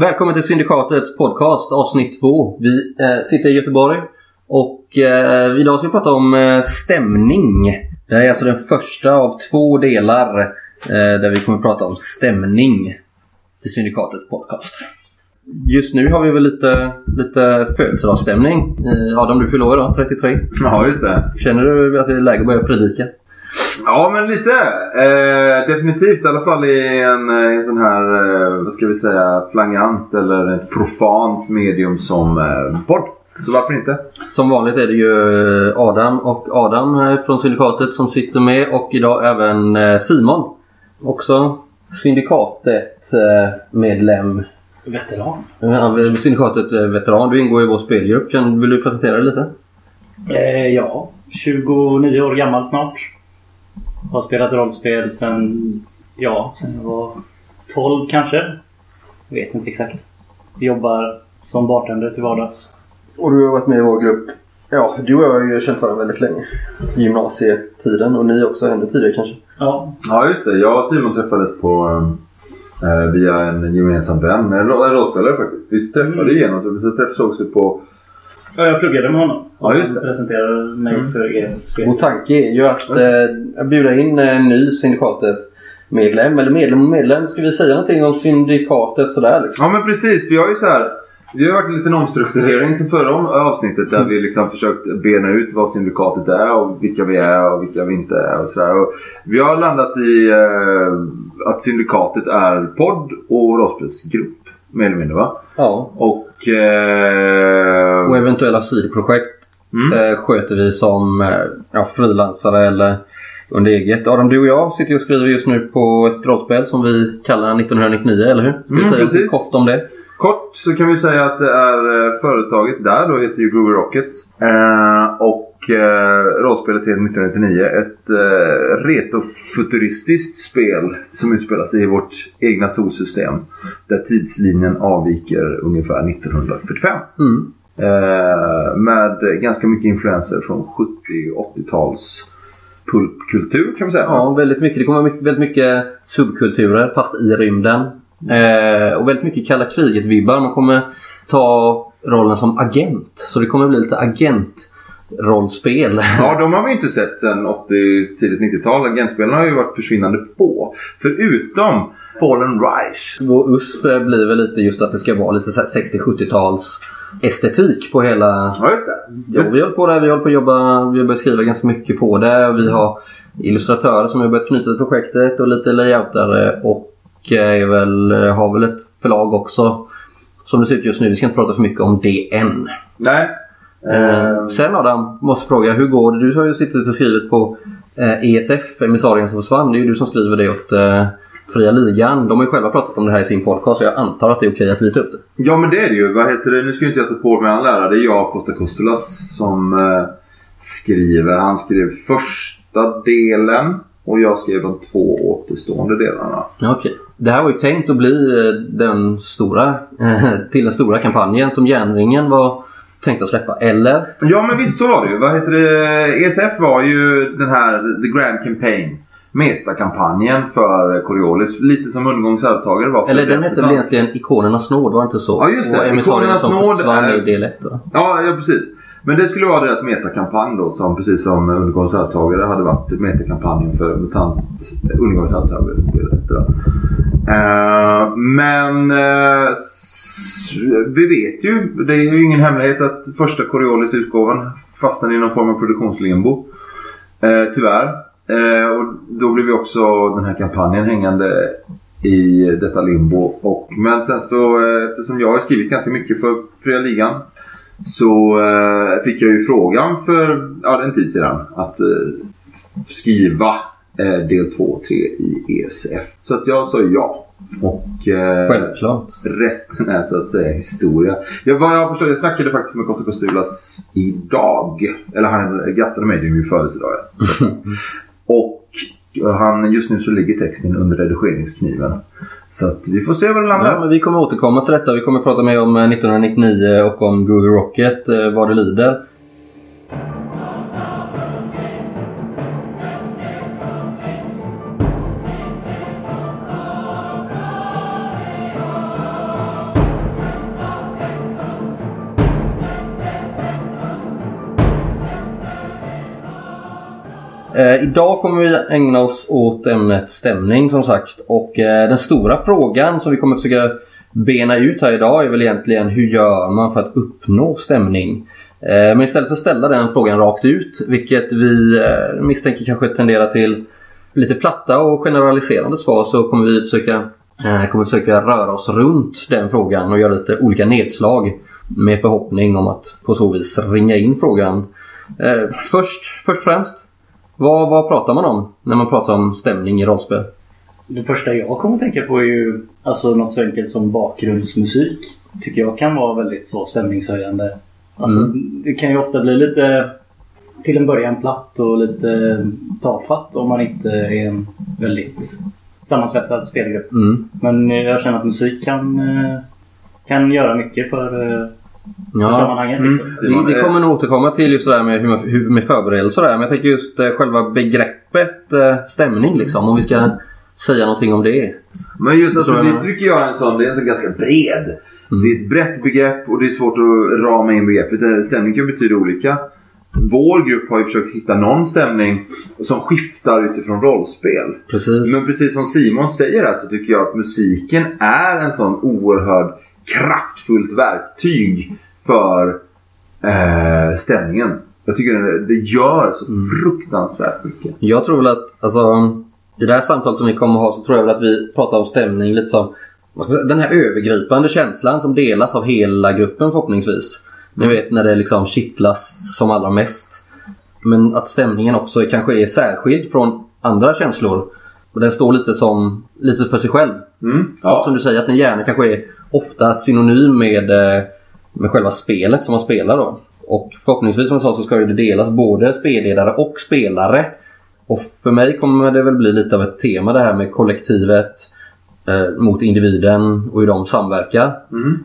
Välkommen till Syndikatets podcast avsnitt 2. Vi eh, sitter i Göteborg och eh, idag ska vi prata om eh, stämning. Det här är alltså den första av två delar eh, där vi kommer prata om stämning i Syndikatets podcast. Just nu har vi väl lite, lite födelsedagsstämning. Eh, Adam, du fyller år idag, 33. Ja, just det. Känner du att det är läge att börja predika? Ja, men lite. Eh, definitivt. I alla fall i en, eh, en sån här, eh, vad ska vi säga, flagrant eller ett profant medium som eh, podd. Så varför inte? Som vanligt är det ju eh, Adam och Adam från Syndikatet som sitter med och idag även eh, Simon. Också Syndikatet eh, medlem. Veteran. Ja, Syndikatet eh, veteran. Du ingår i vår spelgrupp. Kan, vill du presentera dig lite? Eh, ja, 29 år gammal snart. Har spelat rollspel sen, ja, sen jag var 12 kanske. Vet inte exakt. Jobbar som bartender till vardags. Och du har varit med i vår grupp. Ja, du och jag har ju känt varandra väldigt länge. Gymnasietiden och ni också ännu tidigare kanske. Ja, Ja, just det. Jag och Simon träffades på eh, via en gemensam vän. En rollspelare faktiskt. Vi träffade igenom så så träff- sågs vi på... Ja, jag pluggade med honom. Ja, just det. Presenterade mig Mm. för er. Vår tanke är ju att eh, bjuda in en ny Syndikatet medlem. Eller medlem och medlem. Ska vi säga någonting om Syndikatet sådär liksom? Ja, men precis. Vi har ju så här... Vi har varit en liten omstrukturering sen förra avsnittet där vi liksom försökt bena ut vad syndikatet är och vilka vi är och vilka vi inte är och sådär. Och Vi har landat i eh, att syndikatet är podd och rollspelsgrupp. Mer eller mindre va? Ja. Och... Eh, Och eventuella sidoprojekt mm. eh, sköter vi som eh, ja, frilansare eller under eget. Adam, du och jag sitter och skriver just nu på ett rollspel som vi kallar 1999, eller hur? Ska vi Mm, säga lite precis. kort om det? Kort så kan vi säga att det är eh, företaget där då heter ju Groovy Rocket. Eh, och eh, rollspelet heter 1999. Ett eh, retrofuturistiskt spel som utspelas i vårt egna solsystem. Där tidslinjen avviker ungefär 1945. Mm. Eh, med ganska mycket influenser från 70 och 80-tals pulpkultur kan man säga. Ja, väldigt mycket. Det kommer mycket, väldigt mycket subkulturer fast i rymden. Eh, och väldigt mycket kalla kriget-vibbar. Man kommer ta rollen som agent. Så det kommer bli lite agentrollspel. Ja, de har vi inte sett sedan 80, tidigt 90-tal. Agentspelen har ju varit försvinnande få. Förutom Fallen Reich. Vår USP blir väl lite just att det ska vara lite så här 60-70-tals estetik på hela Ja, just det. Ja, vi håller på där. Vi håller på att jobba. Vi har börjat skriva ganska mycket på det. Vi har illustratörer som har börjat knyta till projektet och lite layoutare och är väl, har väl ett förlag också. Som det ser ut just nu. Vi ska inte prata för mycket om det än. Nej. Eh, sen Adam, måste fråga. Hur går det? Du har ju suttit och skrivit på eh, ESF, Emissarien som försvann. Det är ju du som skriver det åt eh, Fria Ligan. De har ju själva pratat om det här i sin podcast så jag antar att det är okej att vi tar upp det. ja, men det är det ju. Vad heter det? Nu ska ju inte jag ta på mig all ära. Det är jag, Costa Kostulas, som eh, skriver. Han skrev första delen och jag skrev de två återstående delarna. Okej. Det här var ju tänkt att bli den stora, till den stora kampanjen som Järnringen var tänkt att släppa. Eller? Ja men visst så var det ju. Vad heter det? ESF var ju den här The Grand Campaign. Metakampanjen för Coriolis. Lite som Undergångs arvtagare var. för Eller den hette väl egentligen Ikonernas nåd, var det inte så? Ja, just det. Och Ikonernas nåd försvann är- i del 1 va? Ja, ja precis. Men det skulle vara deras metakampanj då som precis som arvtagare hade varit metakampanjen för MUTANT. Hette det. Eh, men s- vi vet ju, det är ju ingen hemlighet att första Coriolis-utgåvan fastnade i någon form av produktionslimbo. Eh, tyvärr. Eh, och då blev ju också den här kampanjen hängande i detta limbo. Och, men sen så, eh, eftersom jag har skrivit ganska mycket för Fria Ligan så eh, fick jag ju frågan för ja, en tid sedan att eh, skriva eh, del 2 och 3 i ESF. Så att jag sa ja. Och eh, Självklart. resten är så att säga historia. Jag, vad jag förstår, jag snackade faktiskt med Kotte Kostulas idag. Eller han grattade mig, det är min födelsedag. och han, just nu så ligger texten under redigeringskniven. Så att vi får se var det landar. Ja, men vi kommer återkomma till detta. Vi kommer prata mer om eh, 1999 och om Groovy Rocket, eh, vad det lider. Eh, idag kommer vi ägna oss åt ämnet stämning som sagt. Och eh, den stora frågan som vi kommer försöka bena ut här idag är väl egentligen hur gör man för att uppnå stämning? Eh, men istället för att ställa den frågan rakt ut, vilket vi eh, misstänker kanske tenderar till lite platta och generaliserande svar så kommer vi försöka, eh, kommer försöka röra oss runt den frågan och göra lite olika nedslag med förhoppning om att på så vis ringa in frågan. Eh, först, först främst, vad, vad pratar man om när man pratar om stämning i rollspel? Det första jag kommer att tänka på är ju alltså något så enkelt som bakgrundsmusik. Tycker jag kan vara väldigt så stämningshöjande. Alltså, mm. Det kan ju ofta bli lite till en början platt och lite tafatt om man inte är en väldigt sammansvetsad spelgrupp. Mm. Men jag känner att musik kan, eh, kan göra mycket för, eh, ja. sammanhanget. Mm. Liksom. Mm. Vi, vi, kommer nog återkomma till just det där med, hur, med förberedelser där. Men jag tänker just eh, själva begreppet stämning liksom. Om vi ska säga någonting om det. Men just alltså, det tycker jag är en sån, det är en sån ganska bred. Mm. Det är ett brett begrepp och det är svårt att rama in begreppet. Stämning kan betyda olika. Vår grupp har ju försökt hitta någon stämning som skiftar utifrån rollspel. Precis. Men precis som Simon säger här så tycker jag att musiken är en sån oerhörd kraftfullt verktyg för eh, stämningen. Jag tycker det, det gör så mm. fruktansvärt mycket. Jag tror väl att, alltså i det här samtalet som vi kommer att ha så tror jag väl att vi pratar om stämning lite som den här övergripande känslan som delas av hela gruppen förhoppningsvis. Ni vet när det liksom kittlas som allra mest. Men att stämningen också kanske är särskild från andra känslor. Och den står lite som lite för sig själv. Mm, ja. Som du säger att den gärna kanske är ofta synonym med, eh, med själva spelet som man spelar då. Och förhoppningsvis som jag sa så ska det delas både spelledare och spelare. Och för mig kommer det väl bli lite av ett tema det här med kollektivet eh, mot individen och hur de samverkar. Mm.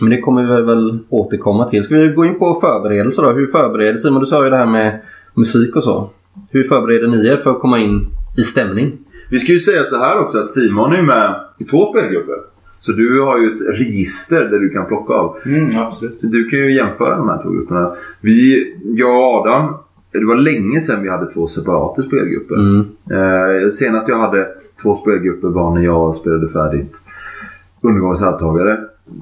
Men det kommer vi väl återkomma till. Ska vi gå in på förberedelser då? Hur förbereder Simon? Du sa ju det här med musik och så. Hur förbereder ni er för att komma in i stämning? Vi ska ju säga så här också att Simon är med i två spelgrupper. Så du har ju ett register där du kan plocka av. Mm, absolut. Du kan ju jämföra de här två grupperna. Vi, jag och Adam, det var länge sedan vi hade två separata spelgrupper. Mm. Eh, senast jag hade två spelgrupper var när jag spelade färdigt Undergångens arvtagare.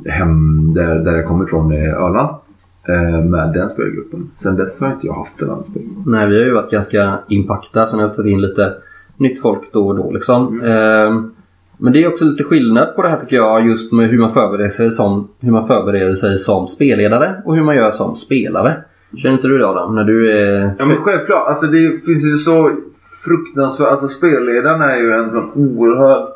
Hem där, där jag kommer ifrån i Öland. Eh, med den spelgruppen. Sen dess har inte jag haft en annan spelgrupp. Nej, vi har ju varit ganska impakta. Sen har vi tagit in lite nytt folk då och då liksom. Mm. Eh, men det är också lite skillnad på det här tycker jag just med hur man förbereder sig som, hur man förbereder sig som spelledare och hur man gör som spelare. Känner inte du det Adam? När du är... Ja men självklart. Alltså det finns ju så fruktansvärt... Alltså spelledaren är ju en sån oerhörd...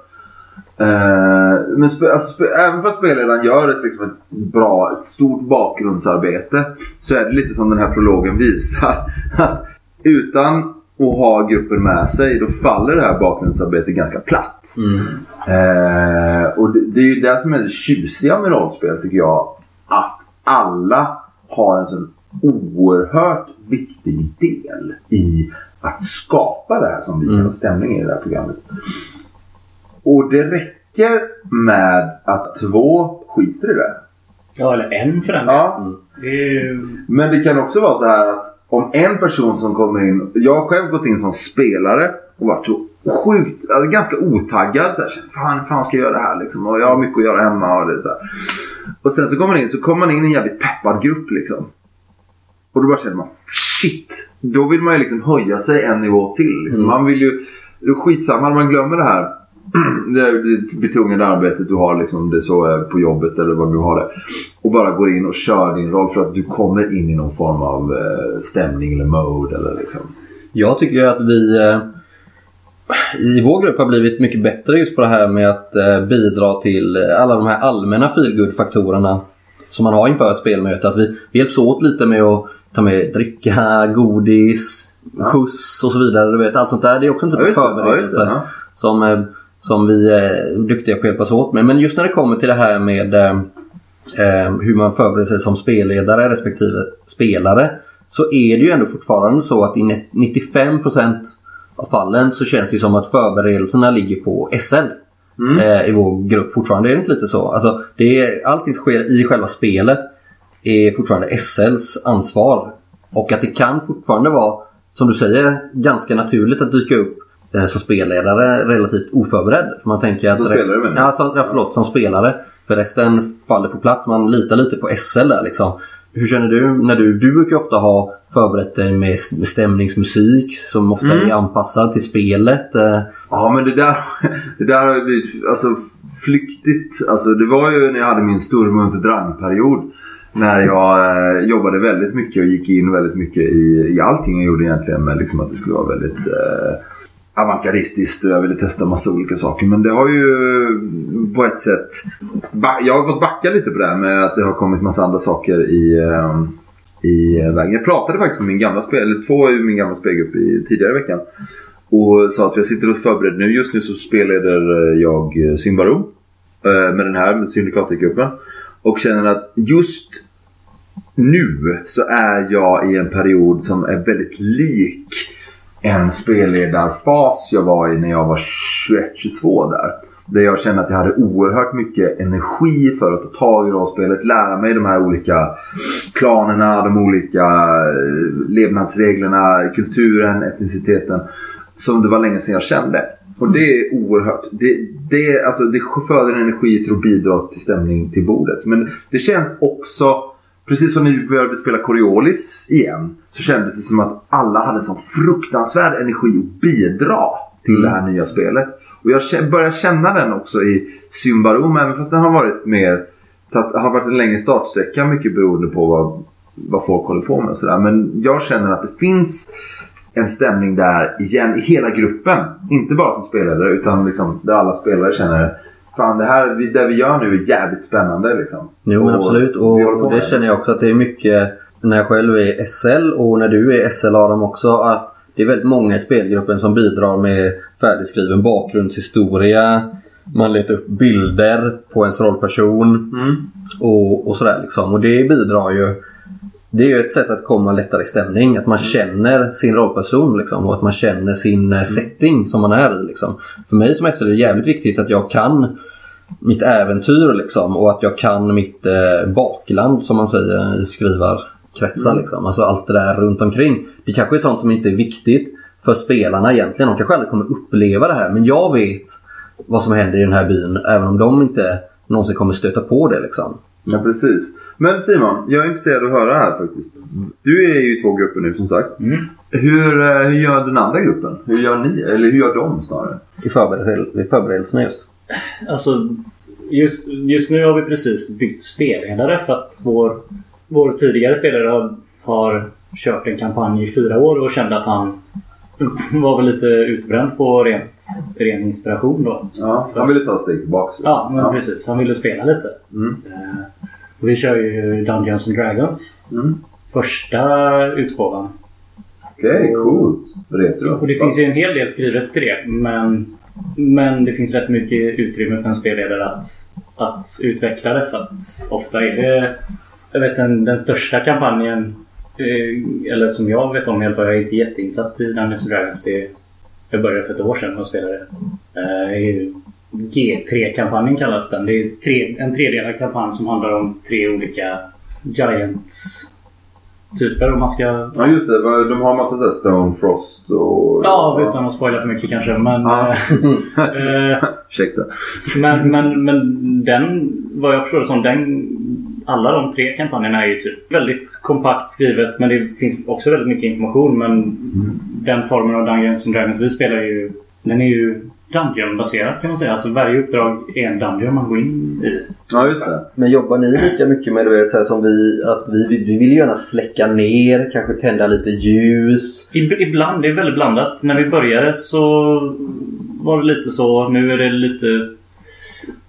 Eh, men spe, alltså, spe, även fast spelledaren gör ett, liksom ett bra, ett stort bakgrundsarbete så är det lite som den här prologen visar. Att utan att ha gruppen med sig då faller det här bakgrundsarbetet ganska platt. Mm. Eh, och det, det, är ju det som är det tjusiga med rollspel tycker jag. Att alla har en sån oerhört viktig del i att skapa det här som vi kallar mm. stämning i det här programmet. Och det räcker med att två skiter i det. Ja, eller en för den ja. Mm. Men det kan också vara så här att om en person som kommer in. Jag har själv gått in som spelare och varit så sjukt, alltså ganska otaggad. Så här, fan, fan ska jag göra det här liksom? Och jag har mycket att göra hemma och det så här. Och sen så kommer man in så kommer man in i en jävligt peppad grupp liksom. Och då bara känner man shit. Då vill man ju liksom höja sig en nivå till. Liksom. Mm. Man vill ju... Det är skitsamma man glömmer det här det betungande arbetet du har liksom, det så är på jobbet eller vad du har det. Och bara går in och kör din roll för att du kommer in i någon form av eh, stämning eller mode eller liksom. Jag tycker att vi eh, i vår grupp har blivit mycket bättre just på det här med att eh, bidra till alla de här allmänna feelgood-faktorerna som man har inför ett spelmöte. Att vi hjälps åt lite med att ta med dricka, godis, skjuts och så vidare. Du vet, allt sånt där. Det är också en typ av förberedelse ja, som, eh, som vi är duktiga på att hjälpas åt med. Men just när det kommer till det här med eh, eh hur man förbereder sig som spelledare respektive spelare så är det ju ändå fortfarande så att i 95% av fallen så känns det som att förberedelserna ligger på SL. Mm. Eh, I vår grupp fortfarande. Är det inte lite så? Alltså, det är, allting som sker i själva spelet är fortfarande SLs ansvar. Och att det kan fortfarande vara som du säger, ganska naturligt att dyka upp eh, som spelledare relativt oförberedd. För man tänker att Som rest- spelare menar ja, som, ja, förlåt, som spelare. För resten faller på plats. Man litar lite på SL där liksom. Hur känner du? när Du, du brukar ofta ha förberett dig med, med stämningsmusik som ofta Mm. är anpassad till spelet. Eh, Ja men det där, det där har ju blivit alltså, flyktigt. Alltså, det var ju när jag hade min Stormunt Drang-period. När jag eh, jobbade väldigt mycket och gick in väldigt mycket i, i allting jag gjorde egentligen. Men liksom att det skulle vara väldigt eh, avantgardistiskt och jag ville testa massa olika saker. Men det har ju på ett sätt... Jag har fått backa lite på det här med att det har kommit massa andra saker i, ehm, i vägen. Jag pratade faktiskt med min gamla spel, eller två i min gamla spelgrupp i, tidigare i veckan. Och sa att jag sitter och förbereder nu. Just nu så spelleder eh, jag eh, Symbaro. Eh, med den här med Syndikatgruppen. Och känner att just nu så är jag i en period som är väldigt lik en spelledarfas jag var i när jag var 21-22 där. Där jag kände att jag hade oerhört mycket energi för att ta tag i rollspelet, lära mig de här olika klanerna, de olika eh, levnadsreglerna, kulturen, etniciteten. Som det var länge sedan jag kände. Och det är oerhört. Det, det, alltså, det föder energi till att bidra till stämning till bordet. Men det känns också Precis som när vi började spela Coriolis igen. Så kändes det som att alla hade sån fruktansvärd energi att bidra till Mm. det här nya spelet. Och jag börjar känna den också i Symbarom. Även fast den har varit mer... har varit en längre startsträcka mycket beroende på vad, vad folk håller på med och sådär. Men jag känner att det finns en stämning där igen i hela gruppen. Inte bara som spelare utan liksom där alla spelare känner Fan det här vi- det vi gör nu är jävligt spännande liksom. Jo men Och absolut och, och det känner jag också att det är mycket när jag själv är SL och när du är SL Adam också att det är väldigt många i spelgruppen som bidrar med färdigskriven bakgrundshistoria. Man letar upp bilder på ens rollperson Mm. och, och sådär liksom. Och det bidrar ju det är ju ett sätt att komma lättare i stämning. Att man känner sin rollperson liksom, och att man känner sin eh, setting som man är i. Liksom. För mig som SL är det jävligt viktigt att jag kan mitt äventyr liksom, och att jag kan mitt eh, bakland som man säger i skrivarkretsar. Liksom. Alltså allt det där runt omkring. Det kanske är sånt som inte är viktigt för spelarna egentligen. De kanske aldrig kommer uppleva det här men jag vet vad som händer i den här byn även om de inte någonsin kommer stöta på det. Liksom. Ja precis. Men Simon, jag är intresserad av att höra här faktiskt. Du är ju i två grupper nu som sagt. Mm. Hur, eh, hur gör den andra gruppen? Hur gör ni? Eller hur gör de snarare? I, förberedel- i förberedelserna just. Alltså, just, just nu har vi precis bytt spelledare för att vår, vår tidigare spelare har, har kört en kampanj i fyra år och kände att han var väl lite utbränd på rent, ren inspiration då. Ja, han ville ta ett steg tillbaka. Ja, men precis. Han ville spela lite. Mm. Och vi kör ju Dungeons and Dragons. Mm. Första utgåvan. Okej, coolt. Retro. Och det finns ju en hel del skrivet till det. Men, men det finns rätt mycket utrymme för en spelledare att, att utveckla det. För att ofta är det jag vet, den, den största kampanjen, eh, eller som jag vet om i alla fall, jag är inte jätteinsatt i Dungeons and Dragons. Det, jag började för ett år sedan och spelade. Eh, det är ju G3-kampanjen kallas den. Det är tre, en tredelad kampanj som handlar om tre olika Giants-typer. Om man ska Ja just det, de har massa såhär Stone Frost och... Ja, utan att spoila för mycket kanske. Men, Ja. eh, Ursäkta. men, men, men den, vad jag förstår det som, den, alla de tre kampanjerna är ju typ väldigt kompakt skrivet. Men det finns också väldigt mycket information. Men den formen av Dungeons and Dragons vi spelar ju, den är ju Dungeon-baserad kan man säga. Alltså varje uppdrag är en Dungeon man går in i. Ja just det. Men jobbar ni lika mycket med så här som vi? Att vi, vi, vi vill ju gärna släcka ner, kanske tända lite ljus. Ib- Ibland, det är väldigt blandat. När vi började så var det lite så. Nu är det lite...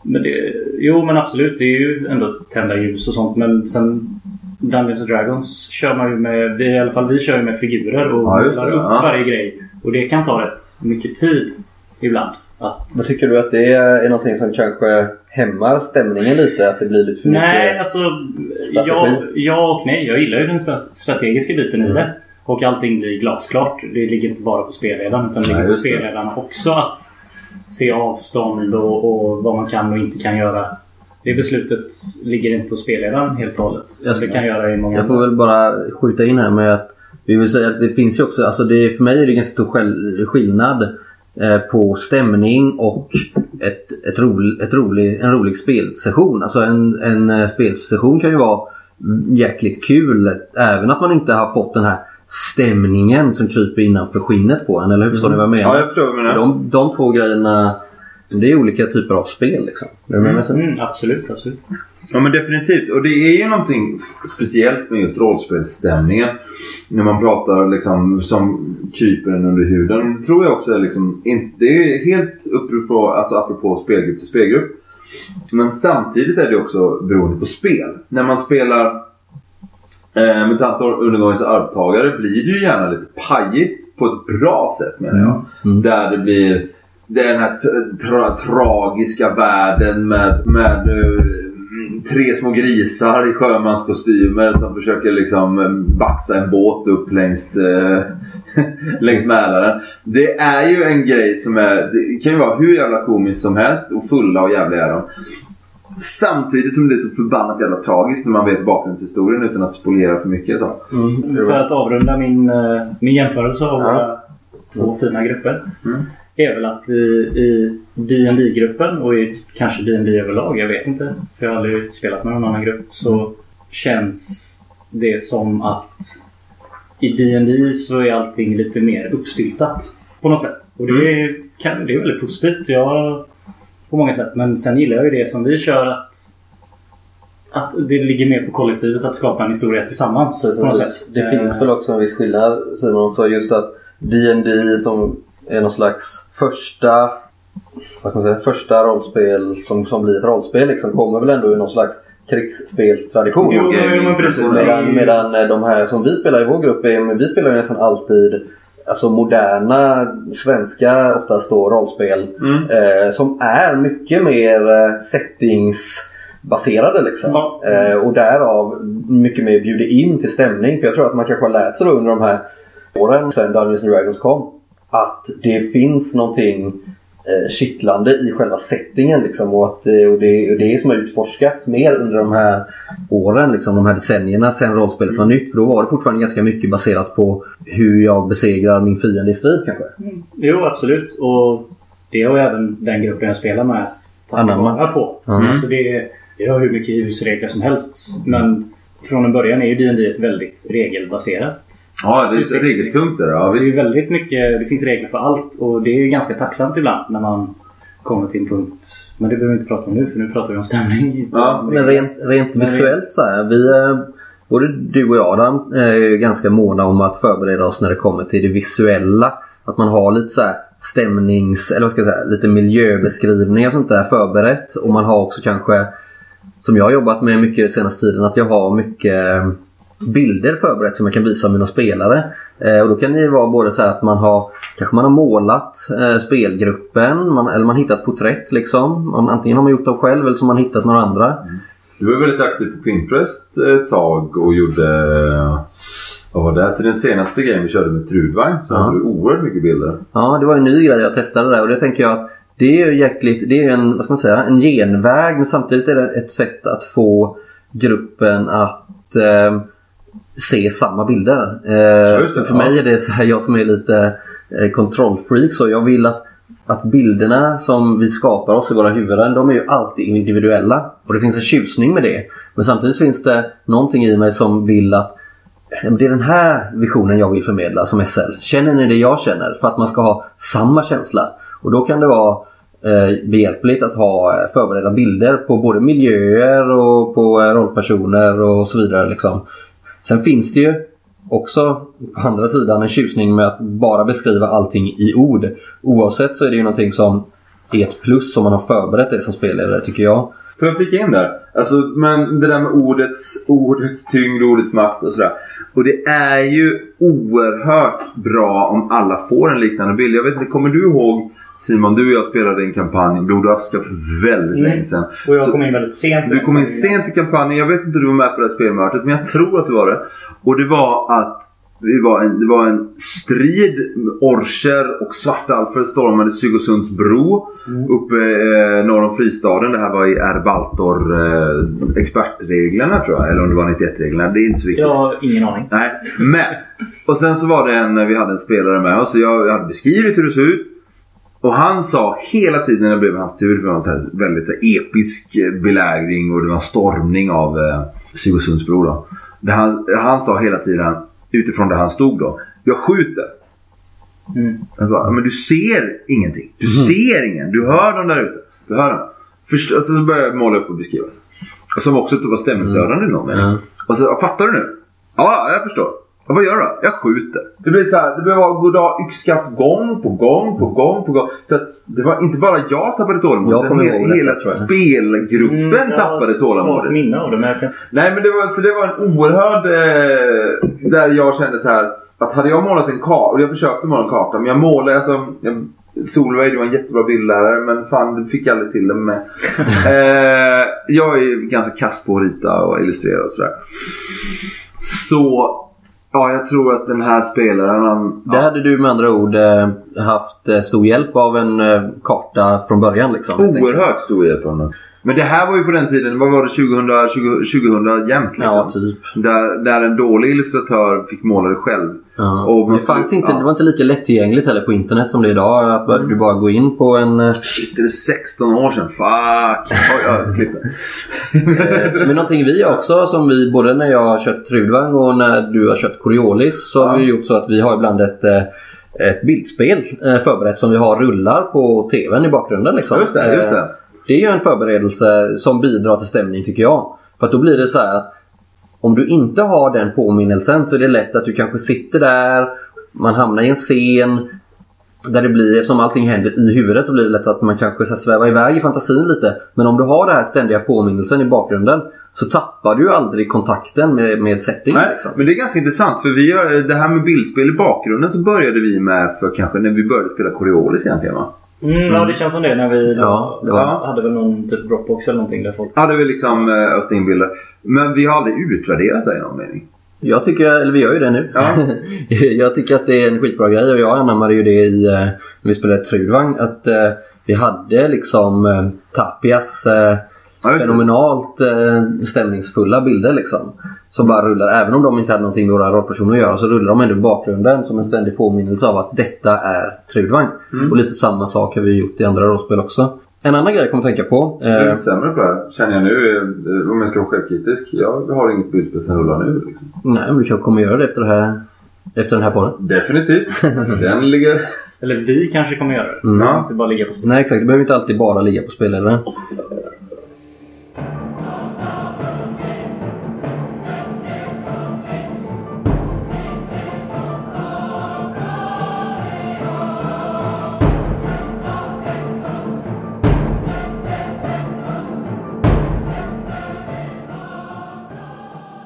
Men det, jo men absolut, det är ju ändå tända ljus och sånt. Men sen Dungeons and Dragons kör man ju med, vi, i alla fall vi kör ju med figurer och Ja, det, upp ja. varje grej. Och det kan ta rätt mycket tid ibland. Att, Men tycker du att det är någonting som kanske hämmar stämningen lite? Att det blir lite för Nej, mycket? alltså strategi? ja, ja och nej. Jag gillar ju den stra- strategiska biten Mm. i det. Och allting blir glasklart. Det ligger inte bara på spelledaren utan det Nej, ligger på spelledarna också att se avstånd och, och vad man kan och inte kan göra. Det beslutet ligger inte hos spelledaren helt och hållet. Jag ska- det kan göra i många Jag får väl bara skjuta in här med att Vi vill säga att det finns ju också, alltså det, för mig är det ganska stor skäll- skillnad på stämning och ett, ett rolig, ett rolig, en rolig spelsession. Alltså en, en eh, spelsession kan ju vara jäkligt kul även att man inte har fått den här stämningen som kryper innanför skinnet på en. Eller hur förstår ni vad jag menar? Ja, jag förstår vad. De, de två grejerna, det är olika typer av spel liksom. Mig? Mm, absolut, absolut. Ja men definitivt. Och det är ju någonting speciellt med just rollspelsstämningen. När man pratar liksom som kryper en under huden. Det tror jag också är liksom, inte, det är helt apropå, alltså apropå spelgrupp till spelgrupp. Men samtidigt är det också beroende på spel. När man spelar eh, mutanter undergångens arvtagare blir det ju gärna lite pajigt på ett bra sätt menar jag. Mm. Där det blir den här tra- tra- tragiska världen med, med eh, tre små grisar i sjömanskostymer som försöker liksom eh, baxa en båt upp längs, eh, längs Mälaren. Det är ju en grej som är, det kan ju vara hur jävla komiskt som helst och fulla och jävliga är de. Samtidigt som det är så förbannat jävla tragiskt när man vet bakgrundshistorien utan att spolera för mycket. Så. Mm. För att avrunda min, eh, min jämförelse av Ja. våra två fina grupper. Mm. Är väl att i, i dd gruppen och i kanske D&D överlag, jag vet inte. För jag har aldrig spelat med någon annan grupp. Så känns det som att i D&D så är allting lite mer uppstyltat. På något sätt. Och det är, kan, det är väldigt positivt. Jag, på många sätt. Men sen gillar jag ju det som vi kör att att det ligger mer på kollektivet att skapa en historia tillsammans. På något sätt. Det finns väl också en viss skillnad Simon sa just att D&D som är någon slags första vad ska man säga, första rollspel som, som blir ett rollspel liksom, kommer väl ändå i någon slags krigsspelstradition. Jo, jo, men precis. Medan, medan eh, de här som vi spelar i vår grupp, är, men vi spelar ju nästan alltid alltså moderna svenska, oftast då rollspel Mm. eh, som är mycket mer eh, settingsbaserade liksom. Ja. Eh, och därav mycket mer bjuder in till stämning. För jag tror att man kanske har lärt sig då under de här åren sen Dungeons and Dragons kom. Att det finns någonting eh, kittlande i själva settingen liksom. Och, att, det, och, det, och det är som har utforskats mer under de här åren, liksom, de här decennierna sen rollspelet var nytt. För då var det fortfarande ganska mycket baserat på hur jag besegrar min fiende i strid kanske. Jo, absolut. Och det har även den gruppen jag spelar med tagit vara på. Mm. Alltså det, det har hur mycket husregler som helst. Men från en början är ju D&D ett väldigt regelbaserat Ja, det är regeltungt där. Ja, Det är väldigt mycket, det finns regler för allt och det är ju ganska tacksamt ibland när man kommer till en punkt. Men det behöver vi inte prata om nu för nu pratar vi om stämning. inte Ja, Men rent, rent Men visuellt så här. Vi, eh, både du och jag Adam är ju ganska måna om att förbereda oss när det kommer till det visuella. Att man har lite så här stämnings... Eller vad ska jag säga? Lite miljöbeskrivningar och sånt där förberett. Och man har också kanske, som jag har jobbat med mycket senaste tiden, att jag har mycket eh, bilder förberett som jag kan visa mina spelare. Eh, och då kan det vara både så här att man har Kanske man har målat eh, spelgruppen man, eller man hittat porträtt liksom. Man, antingen har man gjort dem själv eller så har man hittat några andra. Du var väldigt aktiv på Pinterest ett tag och gjorde... Vad var det? Till den senaste grejen vi körde med Trudvagn så Ja. hade du oerhört mycket bilder. Ja, det var en ny grej jag testade där och det tänker jag att det är ju jäkligt, det är en, vad ska man säga, en genväg men samtidigt är det ett sätt att få gruppen att eh, se samma bilder. Eh, det, för ja. mig är det så här, jag som är lite eh, kontrollfreak så jag vill att att bilderna som vi skapar oss i våra huvuden, de är ju alltid individuella. Och det finns en tjusning med det. Men samtidigt finns det någonting i mig som vill att Det är den här visionen jag vill förmedla som SL. Känner ni det jag känner? För att man ska ha samma känsla. Och då kan det vara eh, behjälpligt att ha eh, förberedda bilder på både miljöer och på eh, rollpersoner och så vidare. Liksom. Sen finns det ju också på andra sidan en tjusning med att bara beskriva allting i ord. Oavsett så är det ju någonting som är ett plus om man har förberett det som spelare tycker jag. Får jag flika in där? Alltså, men det där med ordets, ordets tyngd, ordets makt och sådär. Och det är ju oerhört bra om alla får en liknande bild. Jag vet inte, kommer du ihåg Simon, du och jag spelade en kampanj, Blod och aska, för väldigt Mm. länge sedan. Och jag Så- kom in väldigt sent. Du kom in sent i kampanjen. Jag vet inte om du var med på det här spelmötet, men jag tror att du var det. Och det var att vi var en, det var en strid. Orcher och Svartalfer stormade Sygosunds bro uppe eh, norr om fristaden. Det här var i Erbaltor eh, expertreglerna tror jag. Eller om det var 91-reglerna. Det är inte så viktigt. Jag har ingen aning. Nej, men. Och sen så var det en, vi hade en spelare med oss. Jag hade beskrivit hur det såg ut. Och han sa hela tiden när det blev hans tur. Det var en väldigt så episk eh, belägring och det var en stormning av eh, Sigurdsundsbro då. Han, han sa hela tiden utifrån där han stod då. Jag skjuter. Mm. Jag bara, men du ser ingenting. Du ser ingen. Du hör dem där ute. Du hör dem. Först, och så började jag måla upp och beskriva. Och som också var stämningsstörande i någon mening. Mm. Och så, fattar du nu? Ja, jag förstår. Och vad gör du då? Jag skjuter. Det blir så här, det behöver vara goddag yxskaft gång på gång på gång på gång. Så att det var inte bara jag tappade tålamodet. Jag kommer utan ihåg hela jag. spelgruppen Mm, jag har tappade tålamodet. minne av det men jag. Nej men det var, så det var en oerhörd... Eh, där jag kände så här att hade jag målat en karta, och jag försökte måla en karta, men jag målade alltså... Jag, Solveig var en jättebra bildlärare men fan det fick jag aldrig till det med. eh, jag är ju ganska kass på att rita och illustrera och sådär. Så ja, jag tror att den här spelaren han... Där hade du med andra ord eh, haft eh, stor hjälp av en eh, karta från början. Liksom. Oerhört stor hjälp av honom. Men det här var ju på den tiden, vad var det 2000, 2000, 2000 jämt liksom. Ja, typ. Där, där en dålig illustratör fick måla det själv. Ja. Och det, fanns skulle- inte, ja. det var inte lika lättillgängligt heller på internet som det är idag. Att bara- du bara går in på en... eh, Shit, det är 16 år sedan. Fuck! Oj, ja, klipp det. Eh, Men någonting vi också som vi både när jag har kört Trudvang och när du har kört Coriolis så har Ja. vi gjort så att vi har ibland ett, eh, ett bildspel förberett som vi har rullar på TVn i bakgrunden. Liksom. Just det, just det. Det är ju en förberedelse som bidrar till stämning tycker jag. För att då blir det så här att om du inte har den påminnelsen så är det lätt att du kanske sitter där, man hamnar i en scen där det blir, som allting händer i huvudet, så blir det lätt att man kanske så svävar iväg i fantasin lite. Men om du har den här ständiga påminnelsen i bakgrunden så tappar du ju aldrig kontakten med, med setting. Nej, liksom. men det är ganska intressant för vi har, det här med bildspel i bakgrunden så började vi med för kanske när vi började spela Coriolis egentligen va? Mm, Ja, det känns som det när vi Ja, det var- hade väl någon typ Dropbox eller någonting där folk... Hade vi liksom eh, öst in bilder. Men vi har aldrig utvärderat det i någon mening. Jag tycker, eller vi gör ju det nu. Ja. jag tycker att det är en skitbra grej och jag anammade ju det i, eh, när vi spelade Trudvang. Att eh, vi hade liksom Tapias eh, det. fenomenalt eh, stämningsfulla bilder liksom. Som bara rullar. Även om de inte hade någonting med våra rollpersoner att göra så rullar de ändå i bakgrunden som en ständig påminnelse av att detta är Trudvang. Mm. Och lite samma sak har vi gjort i andra rollspel också. En annan grej jag kommer att tänka på. Jag är Eh, lite sämre på det här, känner jag nu. eh, Om jag ska vara självkritisk. Jag har inget bildspel som rullar nu. Liksom. nej, men du kanske kommer göra det efter, det här, efter den här podden. Definitivt. Den ligger... Eller vi kanske kommer göra det. Mm. Ja. Inte bara ligga på spel. Nej exakt, det behöver inte alltid bara ligga på spelledaren.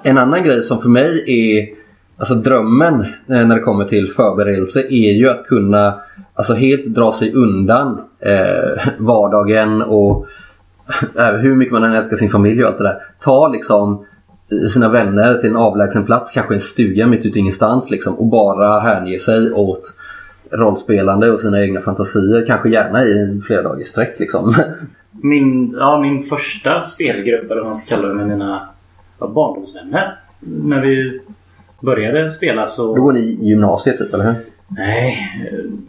En annan grej som för mig är Alltså drömmen eh, när det kommer till förberedelse är ju att kunna alltså helt dra sig undan eh, vardagen och eh, hur mycket man än älskar sin familj och allt det där. Ta liksom eh, sina vänner till en avlägsen plats, kanske en stuga mitt ute i ingenstans liksom och bara hänge sig åt rollspelande och sina egna fantasier. Kanske gärna i flera dagar i sträck liksom. Min, ja, min första spelgrupp, eller vad man ska kalla det, med mina ja, barndomsvänner. När vi började spela så... Då går ni i gymnasiet typ, eller hur? Nej.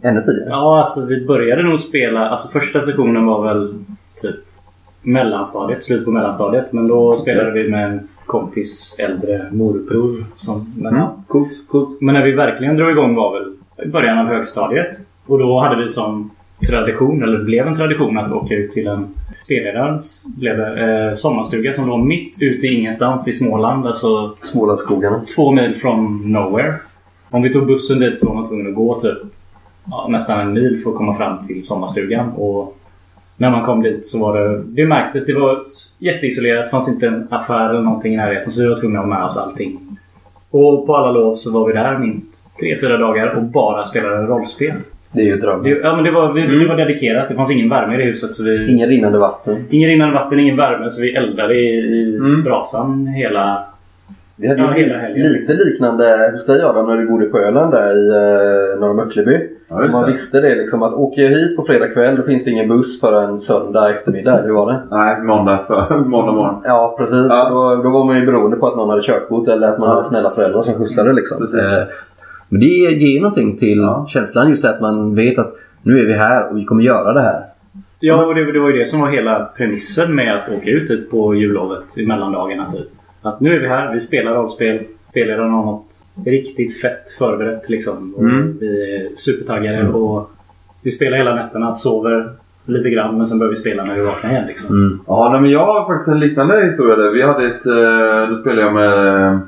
Ännu tidigare? Ja, alltså vi började nog spela... Alltså första sessionen var väl typ mellanstadiet, slut på mellanstadiet. Men då spelade vi med en kompis äldre morbror. Som, men, Mm. Coolt, coolt. men när vi verkligen drog igång var väl i början av högstadiet. Och då hade vi som tradition, eller det blev en tradition att åka ut till en spelledarens blev eh, sommarstuga som låg mitt ute i ingenstans i Småland. Alltså Smålandsskogarna. två mil från nowhere. Om vi tog bussen dit så var man tvungen att gå typ ja, nästan en mil för att komma fram till sommarstugan. Och när man kom dit så var det... Det märktes. Det var jätteisolerat. Det fanns inte en affär eller någonting i närheten. Så vi var tvungna att ha med oss allting. Och på alla lov så var vi där minst tre fyra dagar och bara spelade rollspel. Det är ju drömmen. Ja, men det, var, vi, det var dedikerat. Det fanns ingen värme i det huset. Så vi, Ingen rinnande vatten. Ingen rinnande vatten, ingen värme. Så vi eldade i, i Mm. brasan hela Vi hade Ja, ju hela helgen, lite liksom. liknande hos dig Adam när du bodde på Öland där i uh, Norra Möckleby. Ja, man det. visste det liksom att åker jag hit på fredag kväll då finns det ingen buss förrän söndag eftermiddag. Hur var det? Nej, måndag, för, måndag morgon. Ja precis. Ja. Då, då var man ju beroende på att någon hade körkort eller att man Ja. hade snälla föräldrar som skjutsade liksom. Precis. Eh, Men det ger någonting till Ja. känslan just det att man vet att nu är vi här och vi kommer göra det här. Ja, och det, det var ju det som var hela premissen med att åka ut hit på jullovet i mellandagarna. Typ. Att nu är vi här, vi spelar rollspel. Har något riktigt fett förberett liksom. Och Mm. Vi är supertaggade och vi spelar hela nätterna, sover lite grann men sen börjar vi spela när vi vaknar igen. Liksom. Mm. Ja, men jag har faktiskt en liknande historia där. Vi hade ett... eh, Då spelade jag med...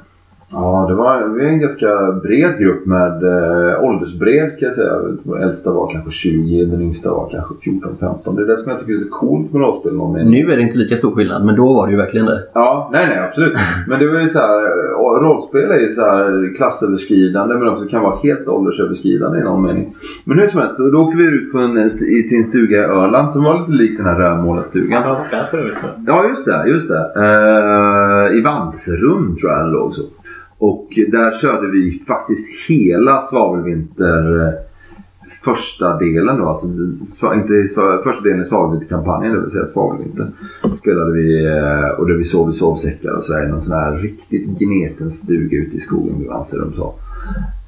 Ja, det var vi är en ganska bred grupp med eh, åldersbred ska jag säga. Den äldsta var kanske 20, den yngsta var kanske 14-15. Det är det som jag tycker är så coolt med rollspel. Nu är det inte lika stor skillnad men då var det ju verkligen det. Ja, nej nej absolut. Men det var ju så här, och rollspel är ju så här klassöverskridande men också kan vara helt åldersöverskridande i någon mening. Men hur som helst, då åkte vi ut på en, st- till en stuga i Öland som var lite lik den här rödmålarstugan. Varit där förut. Ja, just det. Just det. Eh, I Vanserum tror jag den låg så. Och där körde vi faktiskt hela Svavelvinter eh, första delen då. Alltså, inte första delen i Svavelvinterkampanjen, det vill säga Svavelvinter. Spelade vi eh, och där vi sov i sovsäckar och sådär i någon sån här riktigt gneten stuga ute i skogen anser de Så.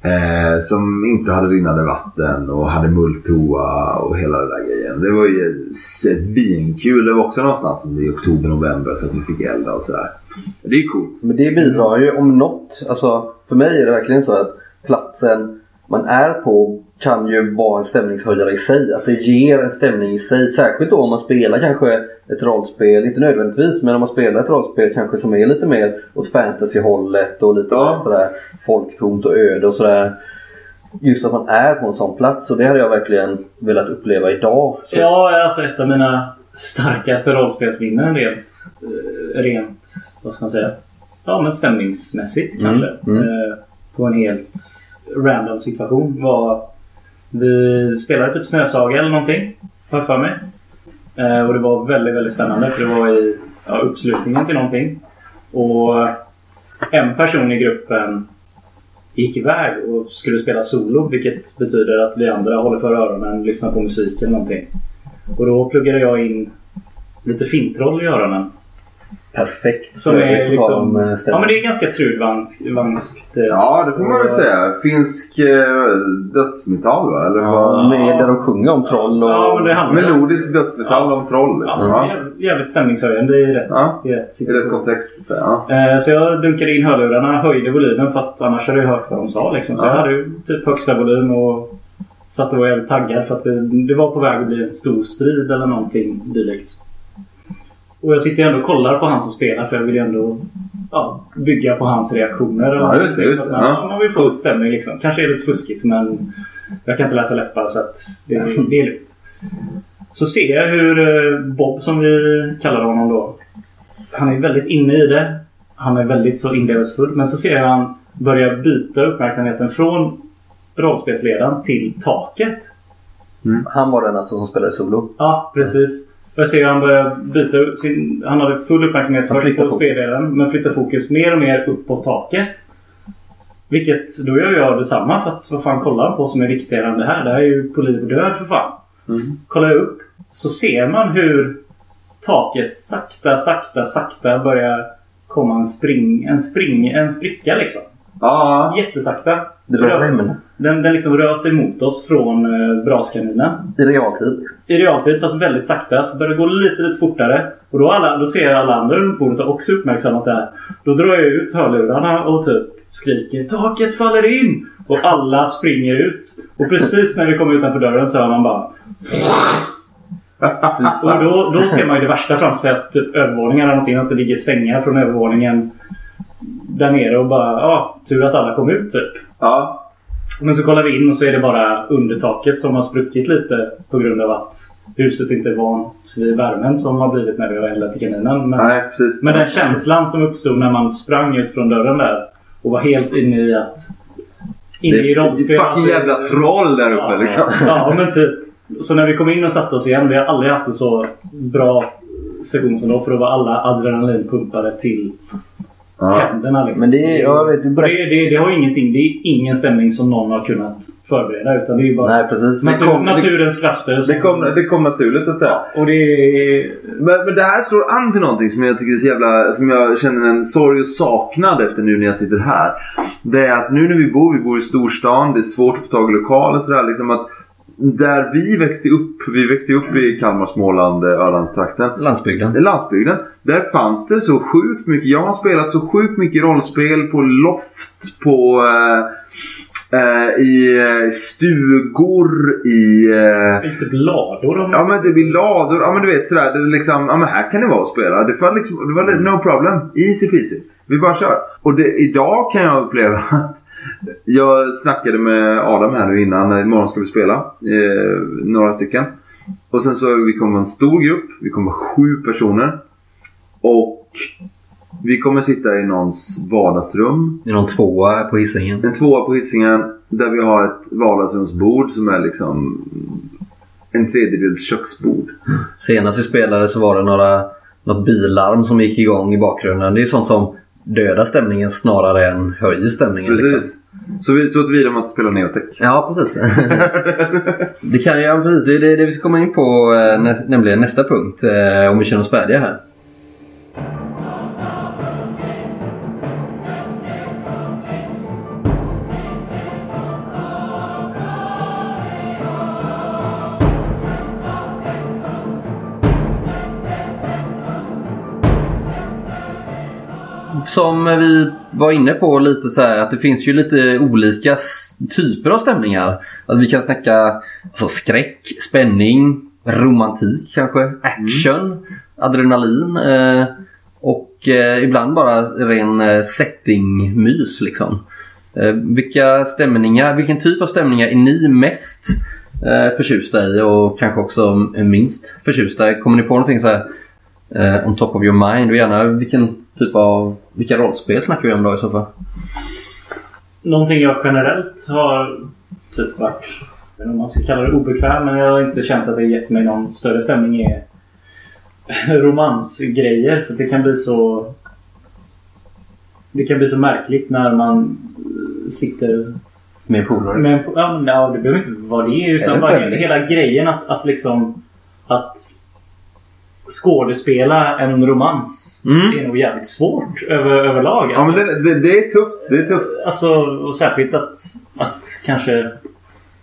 Eh, som inte hade rinnande vatten och hade mulltoa och hela den där grejen. Det var ju svinkul. Det var också någonstans i oktober, november så att vi fick elda och sådär. Det är ju coolt. Men det bidrar ju om något. Alltså, för mig är det verkligen så att platsen man är på kan ju vara en stämningshöjare i sig. Att det ger en stämning i sig. Särskilt då om man spelar kanske ett rollspel, inte nödvändigtvis, men om man spelar ett rollspel kanske som är lite mer åt fantasyhållet och lite Ja. sådär folktomt och öde och sådär. Just att man är på en sån plats och det hade jag verkligen velat uppleva idag. Så, Ja, alltså ett av mina starkaste rollspelsminnen rent, eh, rent vad ska man säga? Ja, men stämningsmässigt Mm, kanske. mm. Eh, På en helt random situation var vi spelade typ Snösaga eller någonting. Har jag för mig. Eh, Och det var väldigt, väldigt spännande för det var i ja, uppslutningen till någonting. Och en person i gruppen gick iväg och skulle spela solo vilket betyder att vi andra håller för öronen, lyssnar på musik eller någonting. Och då pluggade jag in lite fintroll i öronen perfekt. Som är liksom... eh. Ja men det är ganska trudvanskt. eh, Ja, det får man väl säga. Finsk eh, dödsmetall va? Eller vad? Med där de sjunger om troll och... Ja, men det handlar- Melodisk dödsmetall om troll liksom. Ja, Ja. jävligt- jävligt stämningshöjande i rätt, Ja. i rätt I rätt kontext. Ja. Eh, Så jag dunkade in hörlurarna, höjde volymen för att annars hade jag hört vad de sa. Liksom. Så Ja. jag hade ju typ högsta volym och satt och var jävligt taggad för att det, det var på väg att bli en stor strid eller någonting dylikt. Och jag sitter ju ändå och kollar på han som spelar för jag vill ju ändå ja, bygga på hans reaktioner. eller Ja, just det, just det. Ja. Man, vill få lite stämning liksom. Kanske är det lite fuskigt men jag kan inte läsa läppar så att det, det är lugnt. Så ser jag hur eh, Bob, som vi kallar honom då, han är väldigt inne i det. Han är väldigt så inlevelsefull. Men så ser jag han börja byta uppmärksamheten från rollspelsledaren till taket. Han var den alltså som spelade solo. Ja, precis. Jag ser hur han börjar byta sin... Han hade full uppmärksamhet på spelledaren. Men flyttar fokus mer och mer upp på taket. Vilket, då gör jag detsamma. För att vad fan kollar han på som är viktigare än det här? Det här är ju på liv och död för fan. Mm. Kollar jag upp så ser man hur taket sakta, sakta, sakta börjar komma en spring, en spring, en spricka liksom. Ja. Jättesakta. Det var rämn. Den, den liksom rör sig mot oss från eh, braskaminen. I realtid. Liksom. I realtid fast väldigt sakta. Så börjar det gå lite, lite fortare. Och då, alla, då ser jag alla andra runt bordet har också uppmärksammat det här. Då drar jag ut hörlurarna och typ skriker Taket faller in! Och alla springer ut. Och precis när vi kommer utanför dörren så hör man bara Och då, då ser man ju det värsta framför sig. Att typ övervåningen eller någonting. Att det ligger sängar från övervåningen där nere och bara ja, tur att alla kom ut typ. Ja. Men så kollar vi in och så är det bara undertaket som har spruckit lite på grund av att huset inte är vant vid värmen som har blivit när vi har eldat i kaminen. Men, Nej, precis. men den känslan som uppstod när man sprang ut från dörren där och var helt inne i att... Inne Det i är ett rollspel. fucking jävla troll där uppe Ja, liksom. Ja, men typ. Så när vi kom in och satte oss igen. Vi har aldrig haft en så bra session som då. För då var alla adrenalinpumpade till Ja. tänderna. Liksom. Men det jag vet, du det, det, det har ingenting. Det är ingen stämning som någon har kunnat förbereda. Utan det är bara Nej, precis. natur, kom- det- naturens krafter. som- Det kom, det kom naturligt att säga. Och det är... Men, men det här slår an till någonting som jag tycker är så jävla... Som jag känner en sorg och saknad efter nu när jag sitter här. Det är att nu när vi bor, vi bor i storstan, det är svårt att få tag i lokaler och sådär. Liksom att där vi växte upp, vi växte upp i Kalmar, Småland, eh, Ölandstrakten. Landsbygden. Landsbygden. Där fanns det så sjukt mycket. Jag har spelat så sjukt mycket rollspel på loft, på... Eh, eh, I eh, stugor, i... Eh, lador. om man Ja men det blir lador, ja men du vet sådär. Det är liksom, ja men här kan det vara att spela. Det var liksom, det var no problem. Easy peasy. Vi bara kör. Och det, idag kan jag uppleva att jag snackade med Adam här nu innan. Imorgon ska vi spela. Eh, några stycken. Och sen så vi kommer en stor grupp. Vi kommer vara sju personer. Och vi kommer sitta i någons vardagsrum. Är någon tvåa på Hisingen. En tvåa på Hisingen där vi har ett vardagsrumsbord som är liksom en tredjedels köksbord. Senast vi spelade så var det några, något bilarm som gick igång i bakgrunden. Det är sånt som dödar stämningen snarare än höjer stämningen. Precis. Liksom. Så, vi, så tillvida man spelar Neotech. Ja, precis. det kan ja, precis. Det är det, det vi ska komma in på, eh, nä, nämligen nästa punkt. Eh, om vi känner oss färdiga här. Som vi var inne på lite så här att det finns ju lite olika typer av stämningar. Att vi kan snacka alltså, skräck, spänning, romantik kanske, action, adrenalin eh, och eh, ibland bara ren eh, setting-mys liksom. Eh, vilka stämningar, vilken typ av stämningar är ni mest eh, förtjusta i och kanske också minst förtjusta i? Kommer ni på någonting så här eh, on top of your mind och gärna vilken typ av, vilka rollspel snackar vi om då i så fall? Någonting jag generellt har typ varit, jag vet inte om man ska kalla det obekväm, men jag har inte känt att det gett mig någon större stämning är romansgrejer. För det kan bli så det kan bli så märkligt när man sitter Med polare? med en, ja, det behöver inte vara det. Utan bara hela grejen att, att liksom att skådespela en romans Mm. är nog jävligt svårt över, överlag. Ja Alltså. men det, det, det är tufft. Det är tufft. Alltså, och särskilt att, att kanske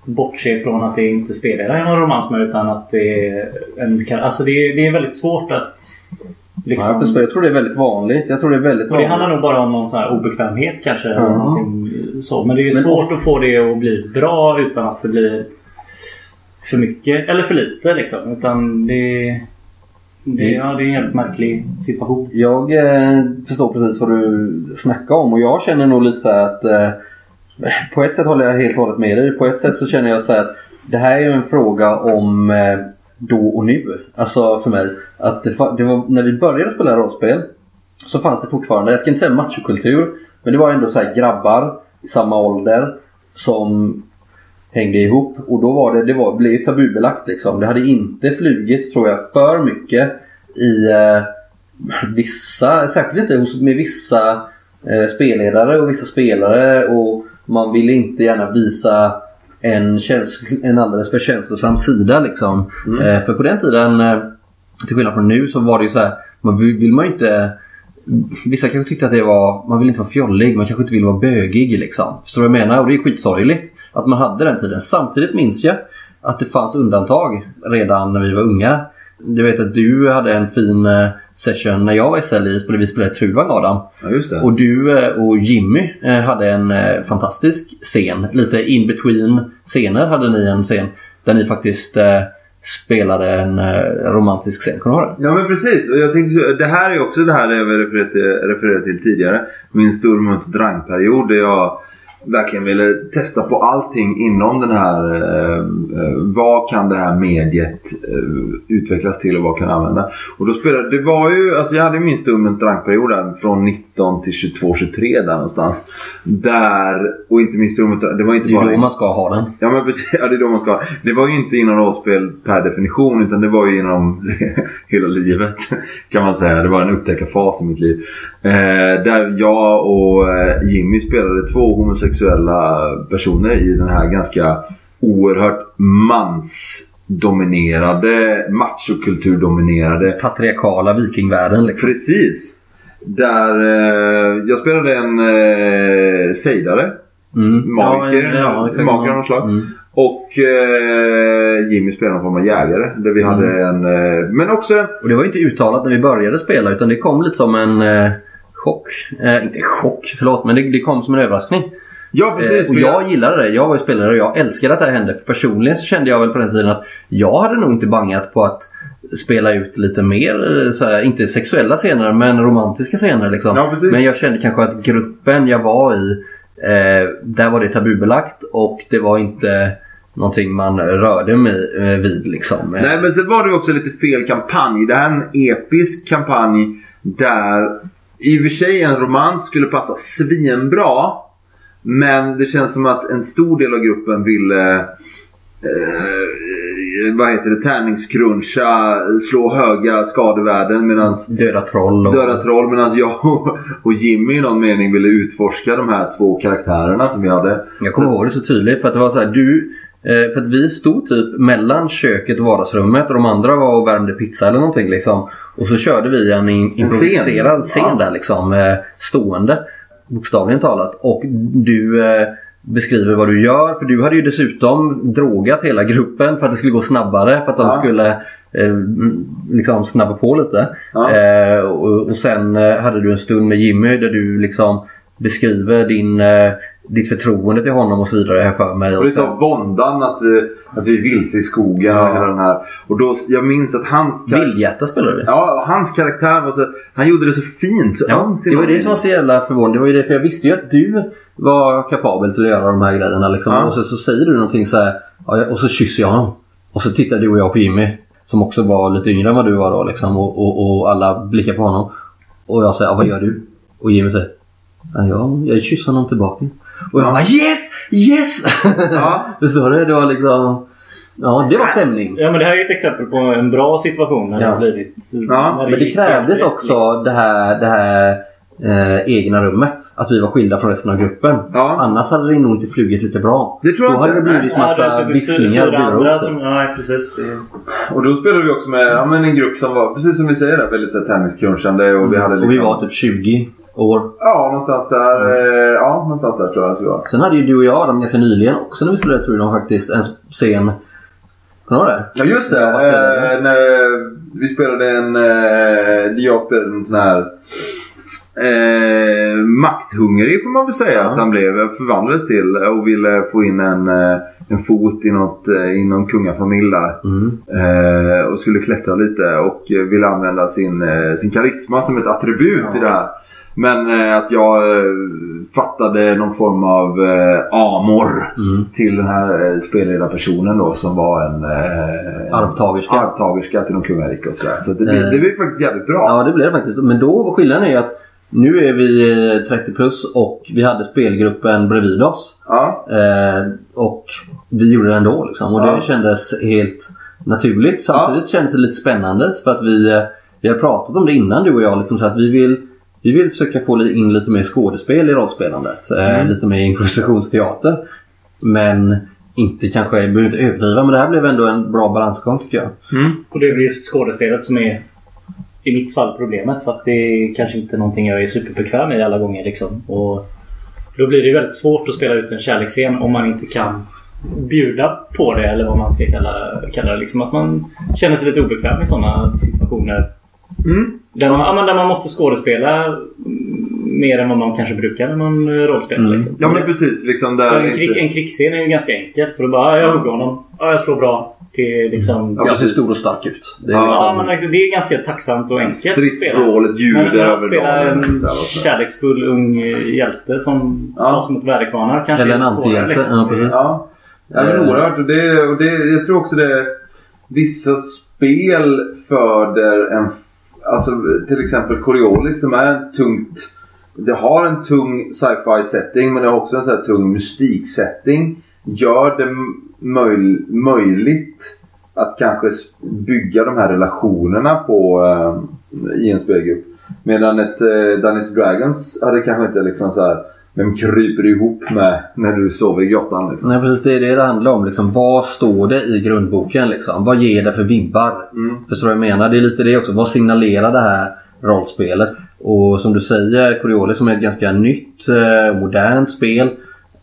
bortse från att det inte spelar en romans med utan att det är en... Alltså det är, det är väldigt svårt att Ja, liksom... jag, förstår. jag tror det är väldigt vanligt. Jag tror det är väldigt och det vanligt. handlar nog bara om någon sån här obekvämhet kanske. Ja. Eller någonting så. Men det är Men svårt att få det att bli bra utan att det blir för mycket eller för lite liksom. Utan det... Det, ja, det är en jävligt märklig situation. Jag eh, förstår precis vad du snackar om och jag känner nog lite så här att eh, på ett sätt håller jag helt och hållet med dig. På ett sätt så känner jag så här att det här är ju en fråga om eh, då och nu. Alltså för mig. Att det, det var, när vi började spela rollspel så fanns det fortfarande, jag ska inte säga machokultur, men det var ändå så här grabbar i samma ålder som hängde ihop och då var det, det var, blev tabubelagt liksom. Det hade inte flugits tror jag för mycket i eh, vissa, särskilt inte med vissa eh, spelledare och vissa spelare och man ville inte gärna visa en, käns- en alldeles för känslosam sida liksom. Eh, för på den tiden, eh, till skillnad från nu, så var det ju så här, man vill, vill man inte Vissa kanske tyckte att det var, man vill inte vara fjollig, man kanske inte vill vara bögig liksom. Förstår du vad jag menar? Och det är skitsorgligt att man hade den tiden. Samtidigt minns jag att det fanns undantag redan när vi var unga. Jag vet att du hade en fin eh, session när jag var i SLI, vi spelade Truvang Adam. Ja. Och du eh, och Jimmy eh, hade en fantastisk scen. Lite in between scener hade ni en scen. Där ni faktiskt spelade en romantisk scen. Kommer du ihåg det? Ja men precis. Och jag tänkte, det här är också det här jag refererade till, refererade till tidigare. Min Stormont drangperiod där jag verkligen ville testa på allting inom den här. Eh, eh, vad kan det här mediet eh, utvecklas till och vad kan jag använda? Och då spelade, det var ju, alltså jag hade min Stormont drankperiod där från 90 19 till 22, 23 där någonstans. Där, och inte minst det var inte Det är bara... då man ska ha den. Ja men precis, ja, det är då man ska. Det var ju inte inom rollspel per definition utan det var ju inom hela livet kan man säga. Det var en upptäckarfas i mitt liv. Eh, där jag och eh, Jimmy spelade två homosexuella personer i den här ganska oerhört mansdominerade, machokulturdominerade Patriarkala vikingvärlden liksom. Precis. Där eh, jag spelade en eh, sejdare. Mm. Magiker, Ja, kan magiker av något slag. Mm. Och eh, Jimmy spelade någon form av jägare. Där vi hade en... Eh, men också en... Och det var ju inte uttalat när vi började spela utan det kom lite som en eh, chock. Eh, inte chock, förlåt, men det, det kom som en överraskning. Ja precis. Eh, och för jag gillade det. Jag var ju spelare och jag älskade att det här hände. För personligen så kände jag väl på den tiden att jag hade nog inte bangat på att spela ut lite mer, eh, så här, inte sexuella scener men romantiska scener liksom. Ja, men jag kände kanske att gruppen jag var i, eh, där var det tabubelagt och det var inte någonting man rörde mig eh, vid liksom. Eh, Nej men sen var det också lite fel kampanj. Det här är en episk kampanj där i och för sig en romans skulle passa svinbra. Men det känns som att en stor del av gruppen ville eh, vad heter det, tärningskruncha, slå höga skadevärden medan Döda troll och... Döda troll medan jag och, och Jimmy i någon mening ville utforska de här två karaktärerna som vi hade. Jag kommer ihåg det så tydligt för att det var så här, du eh, för att vi stod typ mellan köket och vardagsrummet och de andra var och värmde pizza eller någonting liksom. Och så körde vi en improviserad scen, Ja. där liksom. Eh, stående. Bokstavligen talat. Och du eh, beskriver vad du gör. För du hade ju dessutom drogat hela gruppen för att det skulle gå snabbare. För att de Ja. skulle eh, liksom snabba på lite. Ja. Eh, och, och sen eh, hade du en stund med Jimmy där du liksom beskriver din, eh, ditt förtroende till honom och så vidare här för mig. Och Och sen, var våndan att vi, att vi är vilse i skogen och Ja. hela den här. Och då, jag minns att hans, Vildhjärta spelade vi. ja, hans karaktär var så... Han gjorde det så fint. Så Ja, det var det som var så jävla förvånande. Det var ju det, för jag visste ju att du var kapabel till att göra de här grejerna. Liksom. Ja. Och så, så säger du någonting så här. Och så kysser jag honom. Och så tittar du och jag på Jimmy. Som också var lite yngre än vad du var då. Liksom, och, och, och alla blickar på honom. Och jag säger, vad gör du? Och Jimmy säger, ja, jag, kysser honom tillbaka. Och jag bara yes! Yes! Ja. Förstår du? Det var liksom... Ja, det var stämning. Ja men det här är ju ett exempel på en bra situation när det Ja. har blivit... Ja, Men det krävdes också det här, det här eh, egna rummet. Att vi var skilda från resten av gruppen. Ja. Annars hade det nog inte flugit lite bra. Det tror jag Då hade det blivit Ja, det har massa visslingar och andra som... Ja precis. Det, Och då spelade vi också med ja, men en grupp som var, precis som vi säger, där, väldigt så här tenniskrunchande. Och vi hade liksom... Och vi var typ 20 år. Ja, någonstans där. eh, Ja, någonstans där tror jag att vi var. Sen hade ju du och jag, de ganska nyligen också när vi spelade, tror jag faktiskt, en scen. Kommer du det? Ja just det. Eh, när vi spelade en... Eh, jag spelade en sån här... Eh, makthungrig får man väl säga Ja. att han blev. Förvandlades till och ville få in en, eh, en fot i, något, eh, i någon kungafamilj där. Mm. Eh, och skulle klättra lite och eh, ville använda sin, sin karisma som ett attribut Ja. i det här. Men eh, att jag eh, fattade någon form av eh, amor Mm. till den här spelledarpersonen då som var en eh, Arvtagerska. arvtagerska till någon kungarike och sådär. Så det, blev- det blev faktiskt jävligt bra. Ja, det blev det faktiskt. Men då skillnaden är ju att nu är vi eh, 30 plus och vi hade spelgruppen bredvid oss. Ja. Och vi gjorde det ändå liksom. Och Ja. det kändes helt naturligt. Samtidigt kändes det lite spännande för att vi, vi har pratat om det innan du och jag. Liksom, så att vi vill, vi vill försöka få in lite mer skådespel i rollspelandet. Eh, Mm. Lite mer improvisationsteater. Men inte kanske, jag behöver inte överdriva men det här blev ändå en bra balansgång tycker jag. Mm. och det är väl just skådespelet som är i mitt fall problemet. För att det är kanske inte någonting jag är superbekväm med alla gånger. Liksom. Och då blir det väldigt svårt att spela ut en kärleksscen om man inte kan bjuda på det eller vad man ska kalla, kalla det. Liksom att man känner sig lite obekväm i sådana situationer. Mm. Där man, ja, men där man måste skådespela mm, mer än vad man kanske brukar när man eh, rollspelar. Mm. Liksom. Ja men precis. Liksom där en, krig, inte- en krigsscen är ju ganska enkel. För då bara, ja, jag hugger honom. Ja, jag slår bra. Det är liksom... Ja, Jag ser stor och stark ut. Det är Ja, liksom, Ja, men liksom, det är ganska tacksamt och enkelt spela. Stridsvrålet ljuder över spelar dagen. en sådär och sådär. kärleksfull ung eh, hjälte som Ja. slåss mot väderkvarnar kanske Eller en är antihjälte. liksom. Ja, precis. Ja. ja men Eh. oerhört. Och det, och det, jag tror också det vissa spel föder en... Alltså till exempel Coriolis som är tungt det har en tung sci-fi setting men det har också en sån här tung mystik-setting. Gör det möj möjligt att kanske bygga de här relationerna på, uh, i en spelgrupp. Medan ett uh, Dungeons Dragons hade kanske inte liksom så här vem kryper du ihop med när du sover i grottan? Liksom? Nej precis, det är det det handlar om. Liksom, vad står det i grundboken? Liksom? Vad ger det för vibbar? Mm. Förstår du vad jag menar? Det är lite det också. Vad signalerar det här rollspelet? Och som du säger, Coriolis som är ett ganska nytt, eh, modernt spel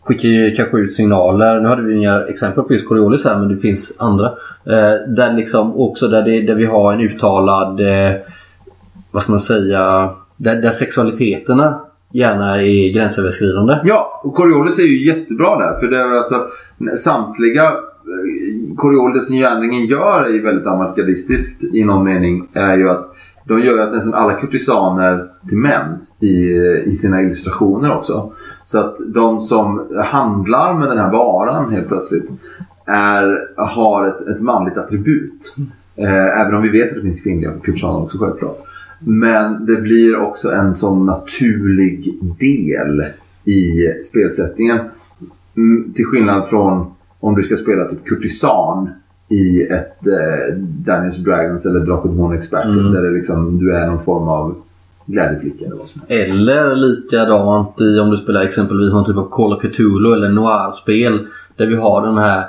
skickar ju kanske ut signaler. Nu hade vi inga exempel på just Coriolis här men det finns andra. Eh, där liksom också där, det, där vi har en uttalad, eh, vad ska man säga, där, där sexualiteterna gärna är gränsöverskridande. Ja, och Coriolis är ju jättebra där. För det är alltså samtliga eh, Coriolis som gärningen gör är ju väldigt avantgardistiskt i någon mening. Är ju att de gör att nästan alla kurtisaner till män i, eh, i sina illustrationer också. Så att de som handlar med den här varan helt plötsligt är, har ett, ett manligt attribut. Eh, även om vi vet att det finns kvinnliga kurtisaner också självklart. Men det blir också en sån naturlig del i spelsättningen. Mm, till skillnad från om du ska spela typ kurtisan i ett eh, Daniels Dragons eller Drakar Demon Expert. Mm. Där det liksom, du är någon form av glädjeflicka eller vad som helst. Eller likadant i om du spelar exempelvis någon typ av Call of Cthulhu eller noir-spel. Där vi har den här,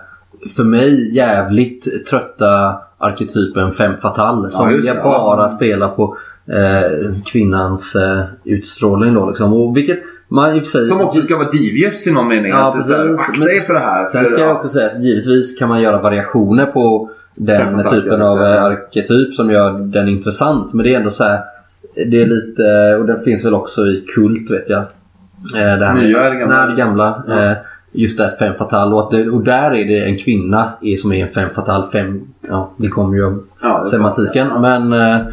för mig, jävligt trötta arketypen fem fatal. Som det, jag ja. bara spelar på kvinnans eh, utstrålning då liksom. Och vilket man i sig... Som också ska vara devious i någon mening. Ja, så här, precis. Akta dig för det här. Sen ska jag ja. också säga att givetvis kan man göra variationer på den fatal, typen av eh, arketyp som gör den intressant. Men det är ändå så här. Det är lite, och den finns väl också i Kult vet jag. Eh, Det här Nya eller gamla? Nej, det gamla. Ja. Eh, Just det, fem fatal. Och, det, och där är det en kvinna som är en fem fatal. Fem, ja, det kommer ju av Ja, klart. Men eh,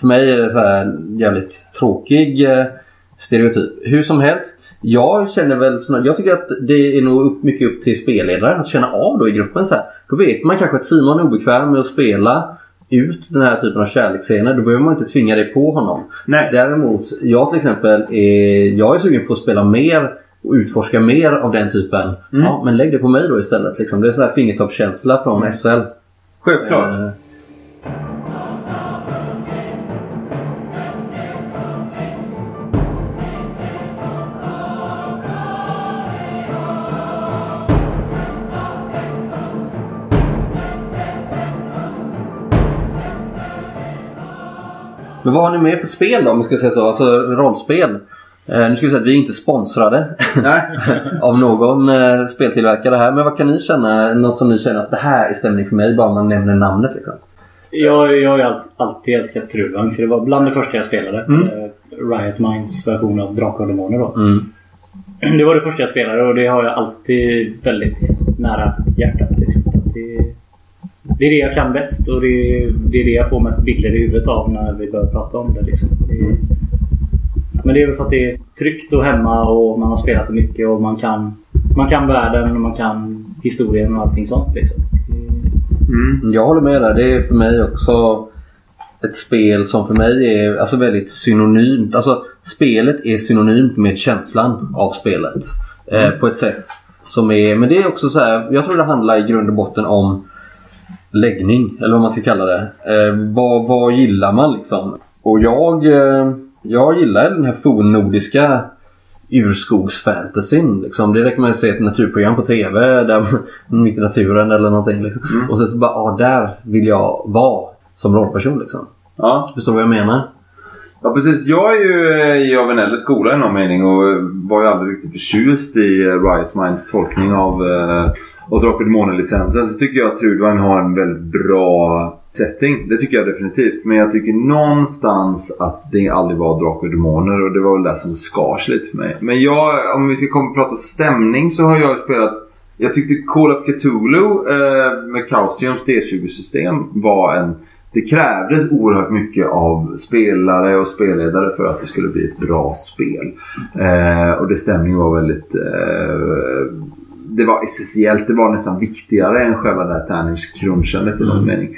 för mig är det så här jävligt tråkig eh, stereotyp. Hur som helst. Jag känner väl Jag tycker att det är nog upp, mycket upp till spelledaren att känna av då i gruppen. Så här. Då vet man kanske att Simon är obekväm med att spela ut den här typen av kärleksscener. Då behöver man inte tvinga det på honom. Nej. Däremot, jag till exempel är, jag är sugen på att spela mer och utforska mer av den typen. Mm. Ja, men lägg det på mig då istället. Liksom. Det är sån här fingertoppskänsla från SL. Självklart. Eh, Men vad har ni med för spel då om vi ska säga så? Alltså rollspel. Eh, nu ska vi säga att vi är inte sponsrade av någon eh, speltillverkare här. Men vad kan ni känna? Något som ni känner att det här är stämning för mig bara man nämner namnet liksom? Jag, jag har alltid älskat Trudvang för det var bland det första jag spelade. Mm. Eh, Riot Minds version av Drakar och Demoner då. Mm. Det var det första jag spelade och det har jag alltid väldigt nära hjärtat. Liksom. Det, det är det jag kan bäst och det, det är det jag får mest bilder i huvudet av när vi börjar prata om det. Liksom. det men det är väl för att det är tryggt och hemma och man har spelat mycket och man kan, man kan världen och man kan historien och allting sånt. Liksom. Mm. Jag håller med där. Det är för mig också ett spel som för mig är alltså väldigt synonymt. Alltså spelet är synonymt med känslan av spelet. Eh, på ett sätt som är... Men det är också så här. Jag tror det handlar i grund och botten om läggning. Eller vad man ska kalla det. Eh, vad, vad gillar man liksom? Och jag, eh, jag gillar den här fornnordiska urskogsfantasyn. Liksom. Det räcker med att se ett naturprogram på TV där mitt i naturen eller någonting. Liksom. Mm. Och sen så bara, ja där vill jag vara som rollperson. Liksom. Ja. Förstår du vad jag menar? ja, precis. Jag är ju eh, i av en äldre skola i någon mening och var ju aldrig riktigt förtjust i eh, Riot Minds tolkning av eh, och Drakar och Demoner-licensen. Så tycker jag att Trudvagn har en väldigt bra setting. Det tycker jag definitivt. Men jag tycker någonstans att det aldrig var Drakar och Demoner och det var väl det som skars lite för mig. Men jag, om vi ska komma och prata stämning så har jag spelat jag tyckte Call of Cthulhu eh, med Chaosiums D20-system var en... Det krävdes oerhört mycket av spelare och spelledare för att det skulle bli ett bra spel. Eh, och det stämningen var väldigt... Eh, det var essentiellt. Det var nästan viktigare än själva det här tärningscrunchandet i någon Mm. mening.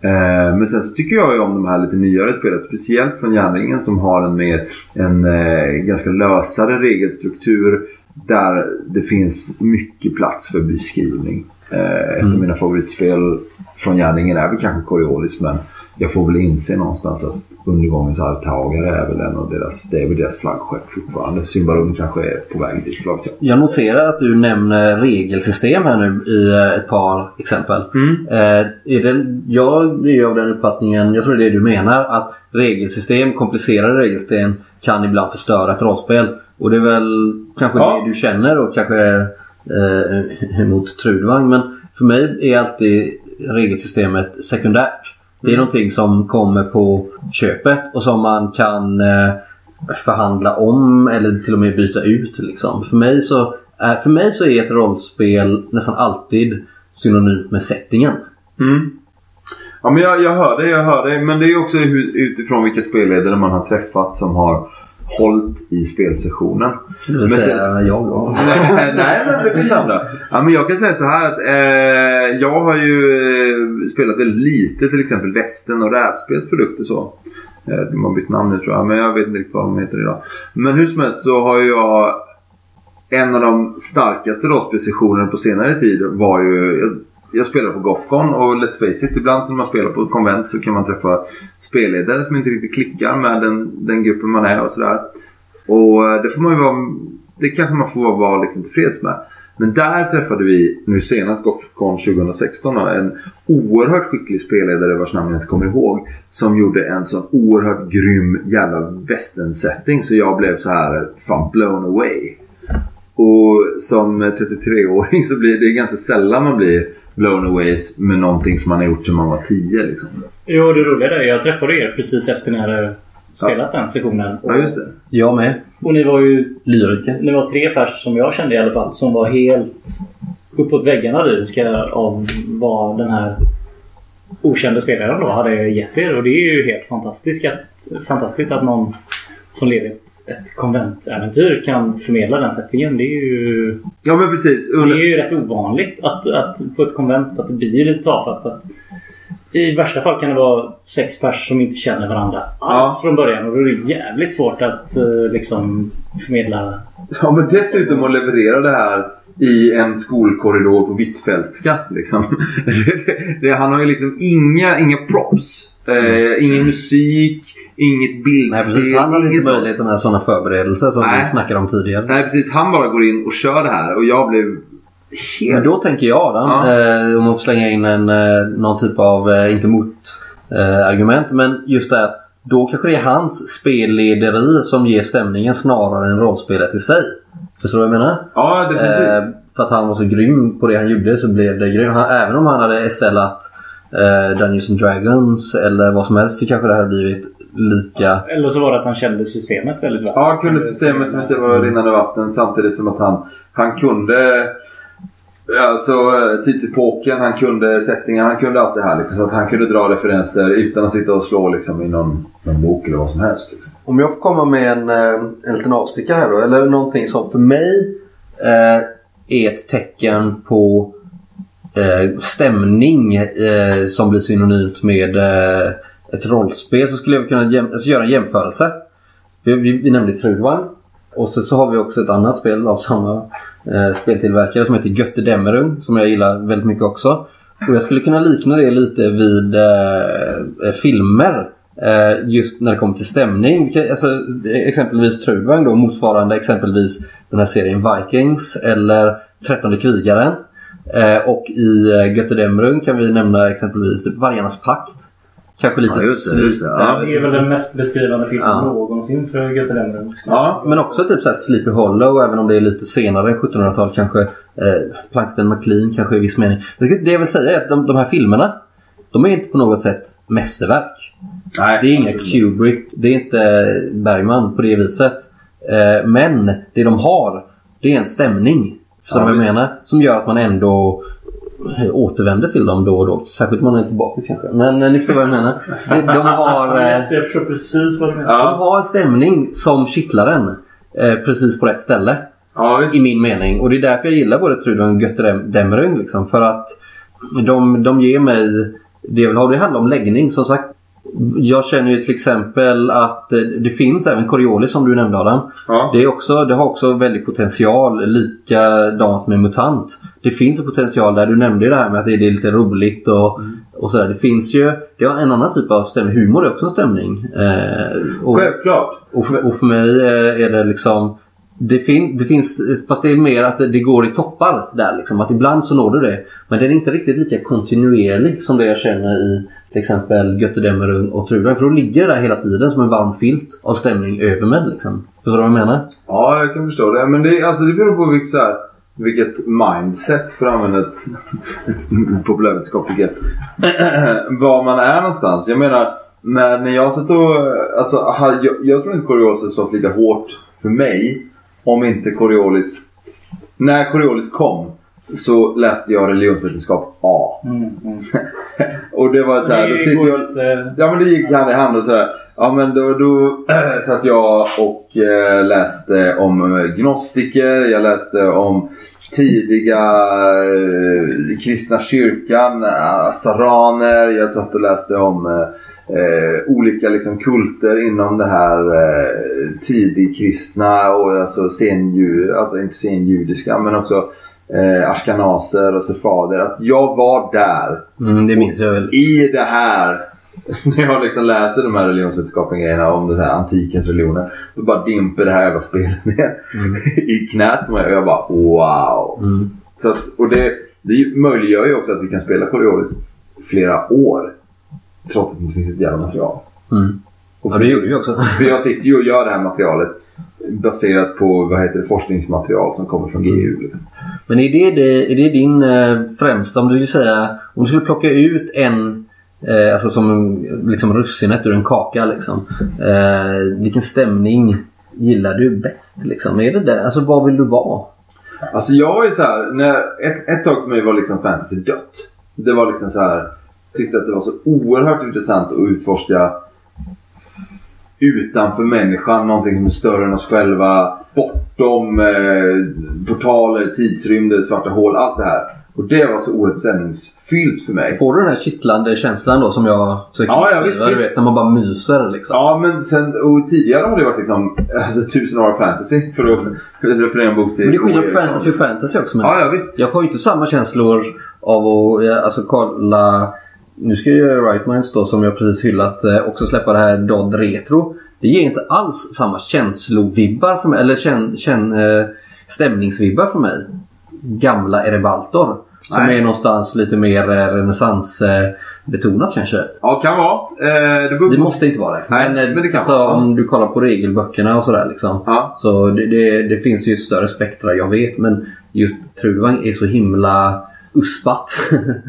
Eh, men sen så tycker jag ju om de här lite nyare spelen. Speciellt från Järnringen som har en, mer, en eh, ganska lösare regelstruktur. Där det finns mycket plats för beskrivning. Eh, ett Mm. av mina favoritspel från Järnringen är väl kanske Coriolis men jag får väl inse någonstans att Undergångens arvtagare är väl en av deras, det är väl deras flaggskepp fortfarande. Symbarom kanske är på väg dit. vet jag. Noterar att du nämner regelsystem här nu i eh, ett par exempel. Mm. Eh, är det, jag är av den uppfattningen, jag tror det är det du menar, att regelsystem, komplicerade regelsystem kan ibland förstöra ett rollspel. Och det är väl kanske Ja. det du känner och kanske eh, emot Trudvang. Men för mig är alltid regelsystemet sekundärt. Det är någonting som kommer på köpet och som man kan eh, förhandla om eller till och med byta ut. Liksom. För, mig så, är- för mig så är ett rollspel nästan alltid synonymt med settingen. Mm. Ja men jag, jag hör det, jag hör det. Men det är också utifrån vilka spelledare man har träffat som har hållit i spelsessionen. Men säga sen- jag då. Nej, men det finns andra. Ja, men jag kan säga så här att eh, jag har ju eh, spelat väldigt lite till exempel västern och rävspels produkter så. Eh, de har bytt namn nu tror jag, men jag vet inte riktigt vad de heter idag. Men hur som helst så har jag en av de starkaste rollspelssessionerna på senare tid var ju jag, jag spelar på Gothcon och let's face it, ibland när man spelar på ett konvent så kan man träffa spelledare som inte riktigt klickar med den, den gruppen man är och sådär. Och eh, det får man ju vara, det kanske man får vara liksom tillfreds med. Men där träffade vi nu senast Gothcon 2016 då, en oerhört skicklig spelledare vars namn jag inte kommer ihåg. Som gjorde en sån oerhört grym jävla western-setting så jag blev så här fan blown away. Och som 33-åring så blir det ganska sällan man blir blown away med någonting som man har gjort sedan man var 10 liksom. Jo, det roliga är jag träffade er precis efter ni hade spelat den sessionen. Ja just det. Jag med. Och ni var ju Lyriker. ni var tre pers som jag kände i alla fall som var helt uppåt väggarna lyriska av vad den här okända spelaren då hade gett er. Och det är ju helt fantastiskt att, fantastiskt att någon som leder ett, ett konventäventyr kan förmedla den settingen. Det är ju, Ja men precis. det är ju rätt ovanligt att, att på ett konvent att det blir lite tafatt. För att I värsta fall kan det vara sex pers som inte känner varandra alls Ja. från början. Och då är det jävligt svårt att eh, liksom förmedla Ja, men dessutom att leverera det här i en skolkorridor på Hvitfeldtska. Liksom. Han har ju liksom inga, inga props. Eh, ingen musik, inget bildspel. Nej precis, han inget inte möjlighet med sådana förberedelser som Nej. vi snackade om tidigare. Nej precis, han bara går in och kör det här och jag blev Men helt... då tänker jag Adam, Ja. eh, om man får slänga in en, eh, någon typ av, eh, inte mot argument, men just det att då kanske det är hans spellederi som ger stämningen snarare än rollspelet i sig. Förstår du vad jag menar? Ja, definitivt. Eh, för att han var så grym på det han gjorde så blev det grymt. Även om han hade SLat eh, Dungeons and Dragons eller vad som helst så kanske det hade blivit lika. Eller så var det att han kände systemet väldigt väl. Ja, han kunde systemet som inte var rinnande vatten samtidigt som att han, han kunde Alltså eh, Titti Poken, han kunde sättningar, han kunde allt det här. Liksom, så att han kunde dra referenser utan att sitta och slå liksom, i någon, någon bok eller vad som helst. Liksom. Om jag får komma med en, eh, en liten avstickare här då. Eller någonting som för mig eh, är ett tecken på eh, stämning eh, som blir synonymt med eh, ett rollspel så skulle jag kunna jäm- alltså göra en jämförelse. Vi, vi, vi nämnde Truvan. Och så, så har vi också ett annat spel av samma eh, speltillverkare som heter Götte Dämmerung som jag gillar väldigt mycket också. Och jag skulle kunna likna det lite vid eh, eh filmer. Eh, just när det kommer till stämning. Alltså, exempelvis Trudvang då motsvarande exempelvis den här serien Vikings eller Trettonde krigaren. Eh, och i eh, Götte kan vi nämna exempelvis typ Vargarnas pakt. Kanske lite Ja, just det, just det. Ja. Det är väl den mest beskrivande filmen Ja. någonsin för Göte Lemmerung. Ja, Men också typ så här Sleepy Hollow även om det är lite senare 1700-tal kanske. Eh, Plankton McLean kanske i viss mening. Det jag vill säga är att de, de här filmerna de är inte på något sätt mästerverk. nej. Det är inga Kubrick, det är inte Bergman på det viset. Eh, men det de har, det är en stämning. Så Ja, de jag menar. Som gör att man ändå återvänder till dem då och då. Särskilt om man är tillbaka kanske. Men eh, ni förstår vad jag menar. De, de har... Eh, jag precis vad menar. de har stämning som kittlar en. Eh, precis på rätt ställe. ja. I min mening. Och det är därför jag gillar både Trudvang och Götte Dem- Demmerung. Liksom, för att de, de ger mig det jag vill ha det handlar om läggning. Som sagt, jag känner ju till exempel att eh, det finns även Coriolis som du nämnde Adam. Ja. Det, är också, det har också väldigt potential. Likadant med MUTANT. Det finns en potential där. Du nämnde ju det här med att det är lite roligt och, och sådär. Det finns ju det har en annan typ av stämning. Humor är också en stämning. Eh, och, Självklart. och, för, och för mig eh, är det liksom det, fin, det finns, fast det är mer att det, det går i toppar där liksom. Att ibland så når du det. Men den är inte riktigt lika kontinuerlig som det jag känner i till exempel Götterdämmerung och Trudvang. För då ligger det där hela tiden som en varm filt av stämning över mig liksom. Förstår du vad jag menar? Ja, jag kan förstå det. Men det, alltså, det beror på vilket, så här, vilket mindset, för att använda ett, ett populärvetenskapligt begrepp, var man är någonstans. Jag menar, när, när jag satt och... Alltså, jag, jag tror inte Coriolis stått lika hårt för mig om inte Coriolis... När Coriolis kom så läste jag religionsvetenskap A. Mm, mm. Och det var så här, då sitter jag... lite- Ja men det gick hand i hand och sådär. Ja men då, då satt jag och eh, läste om eh, gnostiker. Jag läste om tidiga eh, kristna kyrkan, eh, saraner. Jag satt och läste om eh, eh, olika liksom, kulter inom det här eh, tidigkristna och alltså, senju, alltså inte senjudiska men också eh, ashkenaser och sefader. Att jag var där Mm, det minns jag väl. i det här när jag liksom läser de här religionsvetenskapliga grejerna om det här antikens religioner. Då bara dimper det här jävla spelet ner i knät på mig och jag bara wow. Mm. Så att, och det, det möjliggör ju också att vi kan spela Coriolis flera år. Trots att det inte finns ett jävla material. Mm. Ja, det gjorde vi också. För jag sitter ju och gör det här materialet baserat på vad heter det, forskningsmaterial som kommer från GU. Liksom. Men är det, det, är det din eh, främsta, om du vill säga, om du skulle plocka ut en, eh, alltså som liksom russinet ur en kaka liksom. Eh, vilken stämning gillar du bäst liksom? Är det det? Alltså vad vill du vara? Alltså jag var ju så här, när ett, ett tag för mig var liksom fantasy dött. Det var liksom så här, tyckte att det var så oerhört intressant att utforska utanför människan, någonting som är större än oss själva. Bortom eh, portaler, tidsrymder, svarta hål, allt det här. Och det var så oerhört stämningsfyllt för mig. Får du den här kittlande känslan då som jag söker Ja, ja, visst, Du vet när man bara myser liksom. Ja, men sen, och tidigare har det varit liksom alltså, tusen år av fantasy för att referera en bok till Men det är skillnad på fantasy och fantasy också. Men Ja, ja visst. Jag får ju inte samma känslor av att ja, alltså, kolla... Nu ska ju Right Minds då som jag precis hyllat eh, också släppa det här Dodd Retro. Det ger inte alls samma känslovibbar för mig. Eller känn, känn, eh, stämningsvibbar för mig. Gamla Erebaltor. Som Nej. är någonstans lite mer eh, renässansbetonat kanske. Ja, kan vara. Eh, det Det måste inte vara det. Nej, eh, men det kan alltså, vara. Om du kollar på regelböckerna och sådär liksom. Ja. Så det, det, det finns ju större spektra, jag vet. Men just Trudvang är så himla uspat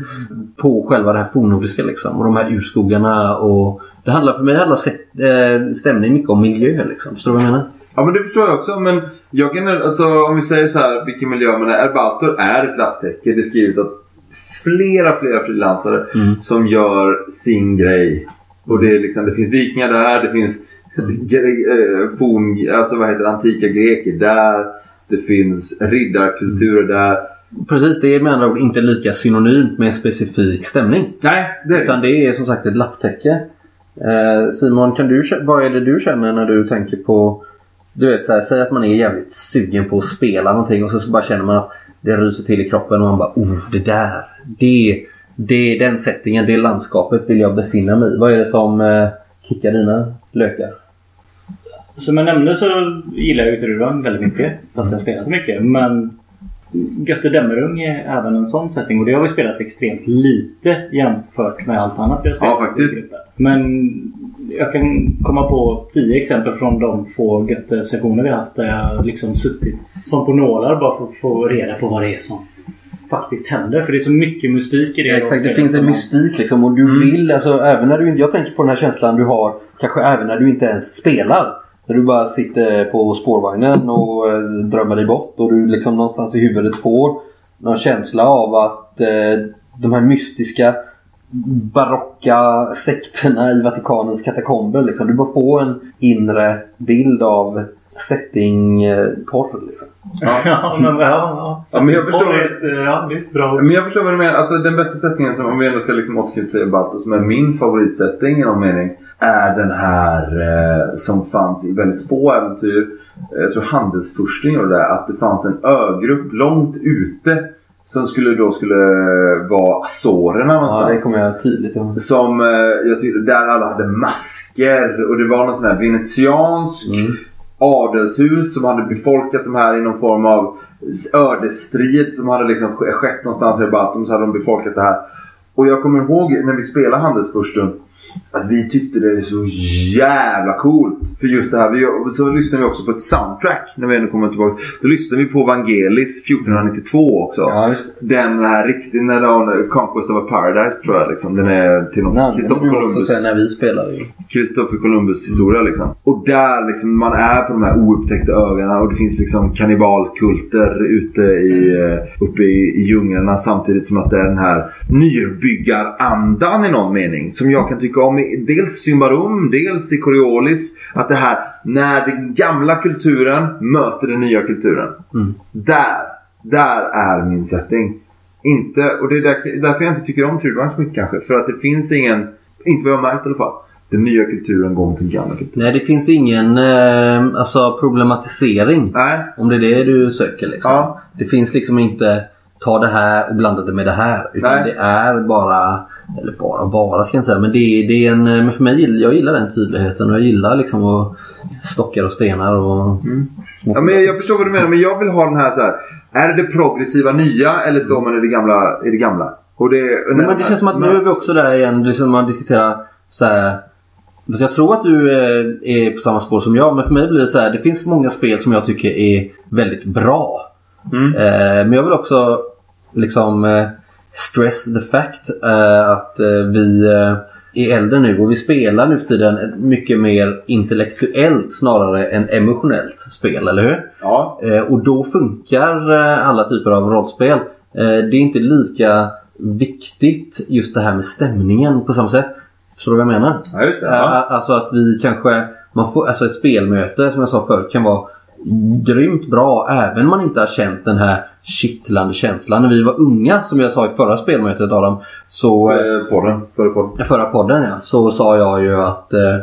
på själva det här fornnordiska liksom. Och de här urskogarna och det handlar för mig handlar sätt, eh, stämning mycket om miljö liksom. Förstår du vad jag menar? Ja men det förstår jag också. Men jag kan, alltså, om vi säger så här vilken miljö man är. Erbaltor är ett lapptäcke. Det är skrivet av flera, flera frilansare Mm. som gör sin grej. Och det, är liksom, det finns vikingar där, det finns eh, forn, alltså vad heter det, antika greker där. Det finns riddarkulturer där. Precis, det är med andra ord inte lika synonymt med en specifik stämning. Nej, det är. Utan det är som sagt ett lapptäcke. Eh, Simon, kan du, vad är det du känner när du tänker på... Du vet, så här, säg att man är jävligt sugen på att spela någonting och så, så bara känner man att det ryser till i kroppen och man bara oh, det där. Det, det, den settingen, det landskapet vill jag befinna mig i. Vad är det som eh, kickar dina lökar? Som jag nämnde så gillar jag ju Trudvang väldigt mycket. För att jag har spelat så mycket. Men Götte Dämmerung är även en sån setting. Och det har vi spelat extremt lite jämfört med allt annat vi har spelat. Ja, faktiskt. Men jag kan komma på tio exempel från de få Götte-sessioner vi har haft där jag liksom suttit som på nålar bara för att få reda på vad det är som faktiskt händer. För det är så mycket mystik i det. Ja, exakt, det finns en mystik liksom och du vill, alltså även när du inte, jag tänker på den här känslan du har kanske även när du inte ens spelar. När du bara sitter på spårvagnen och eh, drömmer dig bort och du liksom någonstans i huvudet får någon känsla av att eh, de här mystiska barocka sekterna i Vatikanens katakomber liksom. Du bara får en inre bild av setting-porr liksom. ja, men, ja, ja. Ja, men jag förstår- är ett, eh, ja, det är ett bra Men jag förstår vad du menar. Alltså den bästa sättningen, som, om vi ändå ska liksom återknyta till Balto, som är min favoritsättning i någon mening. Är den här eh, som fanns i väldigt få äventyr. Jag tror Handelsfursten gjorde det. Att det fanns en ögrupp långt ute. Som skulle då skulle vara Azorerna någonstans. Ja, det kommer jag tydligt ihåg. Som eh, jag tyckte, där alla hade masker och det var någon sån här venetiansk Mm. adelshus som hade befolkat de här i någon form av ödesstrid som hade liksom sk- skett någonstans i Baltum så hade de befolkat det här. Och jag kommer ihåg när vi spelade Handelsfursten att vi tyckte det är så jävla coolt. För just det här. Vi, så lyssnade vi också på ett soundtrack när vi ändå kommer tillbaka. Då lyssnade vi på Vangelis 1492 också. Ja. Den här riktigt, när de, Conquest of a Paradise tror jag liksom. Den är till någon Kristoffer Columbus. sen när vi spelade ju. Kristoffer Columbus historia liksom. Och där liksom, man är på de här oupptäckta öarna och det finns liksom kannibalkulter ute i, eh, uppe i, i djunglerna samtidigt som att det är den här nyrbyggarandan i någon mening. Som jag kan tycka om i dels Symbarum, dels i Coriolis. Att det här, när den gamla kulturen möter den nya kulturen. Mm. Där, där är min setting. Inte, och det är där, därför jag inte tycker om Trudvang så mycket kanske. För att det finns ingen, inte vad jag har märkt i alla fall. Den nya kulturen går mot den gamla kulturen. Nej, det finns ingen eh, alltså, problematisering. Nej, Om det är det du söker liksom. Ja. Det finns liksom inte ta det här och blanda det med det här. Utan Nej. det är bara, eller bara bara ska jag inte säga. Men det, är- det är en, men för mig, jag gillar den tydligheten och jag gillar liksom att stockar och stenar och små ja, men jag, jag förstår vad du menar men jag vill ha den här så här. Är det det progressiva nya eller står man i det gamla? I det gamla? Och det, Men, men det känns som att nu är vi också där igen. Det är som man diskuterar så här. Jag tror att du eh, är på samma spår som jag. Men för mig blir det så här. Det finns många spel som jag tycker är väldigt bra. Mm. Eh, men jag vill också liksom eh, stress the fact eh, att eh, vi är äldre nu och vi spelar nu för tiden ett mycket mer intellektuellt snarare än emotionellt spel, eller hur? Ja. Och då funkar alla typer av rollspel. Det är inte lika viktigt just det här med stämningen på samma sätt. Förstår du vad jag menar? ja, just det. Ja. Alltså att vi kanske, man får, alltså ett spelmöte som jag sa förut kan vara grymt bra även om man inte har känt den här kittlande känslan. När vi var unga, som jag sa i förra spelmötet Adam, så eh, Eh, Podden. Förra podden. förra podden ja, så sa jag ju att eh,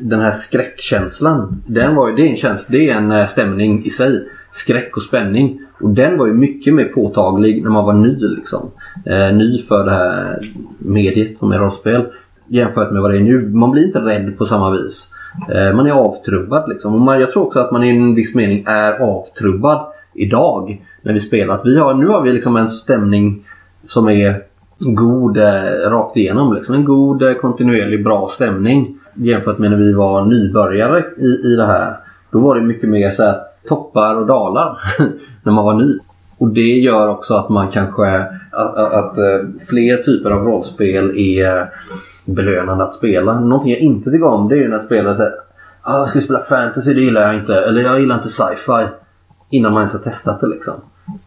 den här skräckkänslan, den var ju, det är en känsla, det är en eh, stämning i sig. Skräck och spänning. Och den var ju mycket mer påtaglig när man var ny liksom. Eh, ny för det här mediet som är rollspel. Jämfört med vad det är nu. Man blir inte rädd på samma vis. Eh, man är avtrubbad liksom. Och man, jag tror också att man i en viss mening är avtrubbad idag. När vi spelar. Att vi har, nu har vi liksom en stämning som är god eh, rakt igenom. Liksom. En god, eh, kontinuerlig, bra stämning. Jämfört med när vi var nybörjare i, i det här. Då var det mycket mer så här, toppar och dalar när man var ny. Och det gör också att man kanske att, att, att eh, fler typer av rollspel är belönande att spela. Någonting jag inte tycker om det är ju när spelare säger ah, jag ska spela fantasy, det gillar jag inte. Eller jag gillar inte sci-fi. Innan man ens har testat det liksom.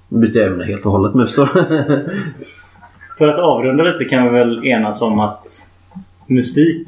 Då byter jag ämne helt och hållet nu. Så. För att avrunda lite kan vi väl enas om att mystik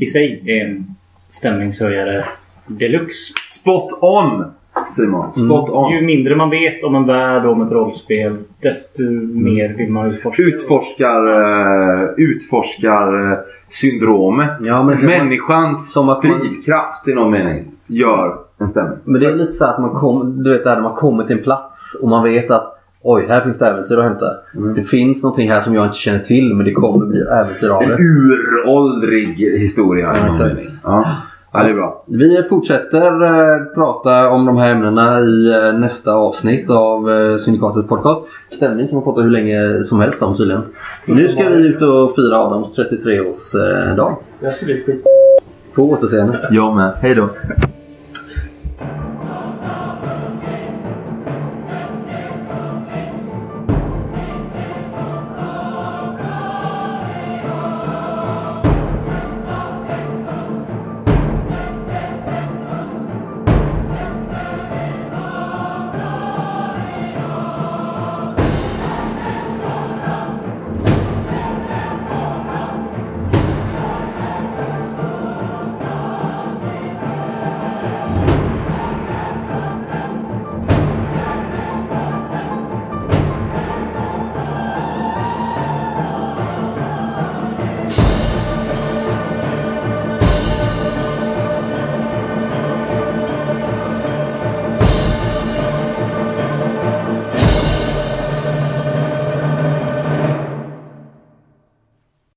i sig är en stämningshöjare deluxe. Spot on! Simon. Spot on. Ju mindre man vet om en värld och om ett rollspel desto mer vill man utforska. Utforskar, uh, utforskar uh, syndromet. Ja, men- Människans Som att man- drivkraft i någon mening gör en stämning. Men det är lite så att man kom, du vet när man kommer till en plats och man vet att Oj, här finns det äventyr att hämta. Det finns någonting här som jag inte känner till men det kommer bli äventyr av En det. uråldrig historia. Ja, exakt. Ja. Ja, det är bra. Vi fortsätter eh, prata om de här ämnena i eh, nästa avsnitt av eh, Syndikatets podcast. Stämning kan man prata hur länge som helst om tydligen. Nu ska vi ut och fira Adams 33-årsdag. Det ska bli skit. På återseende. Jag med. Hej då.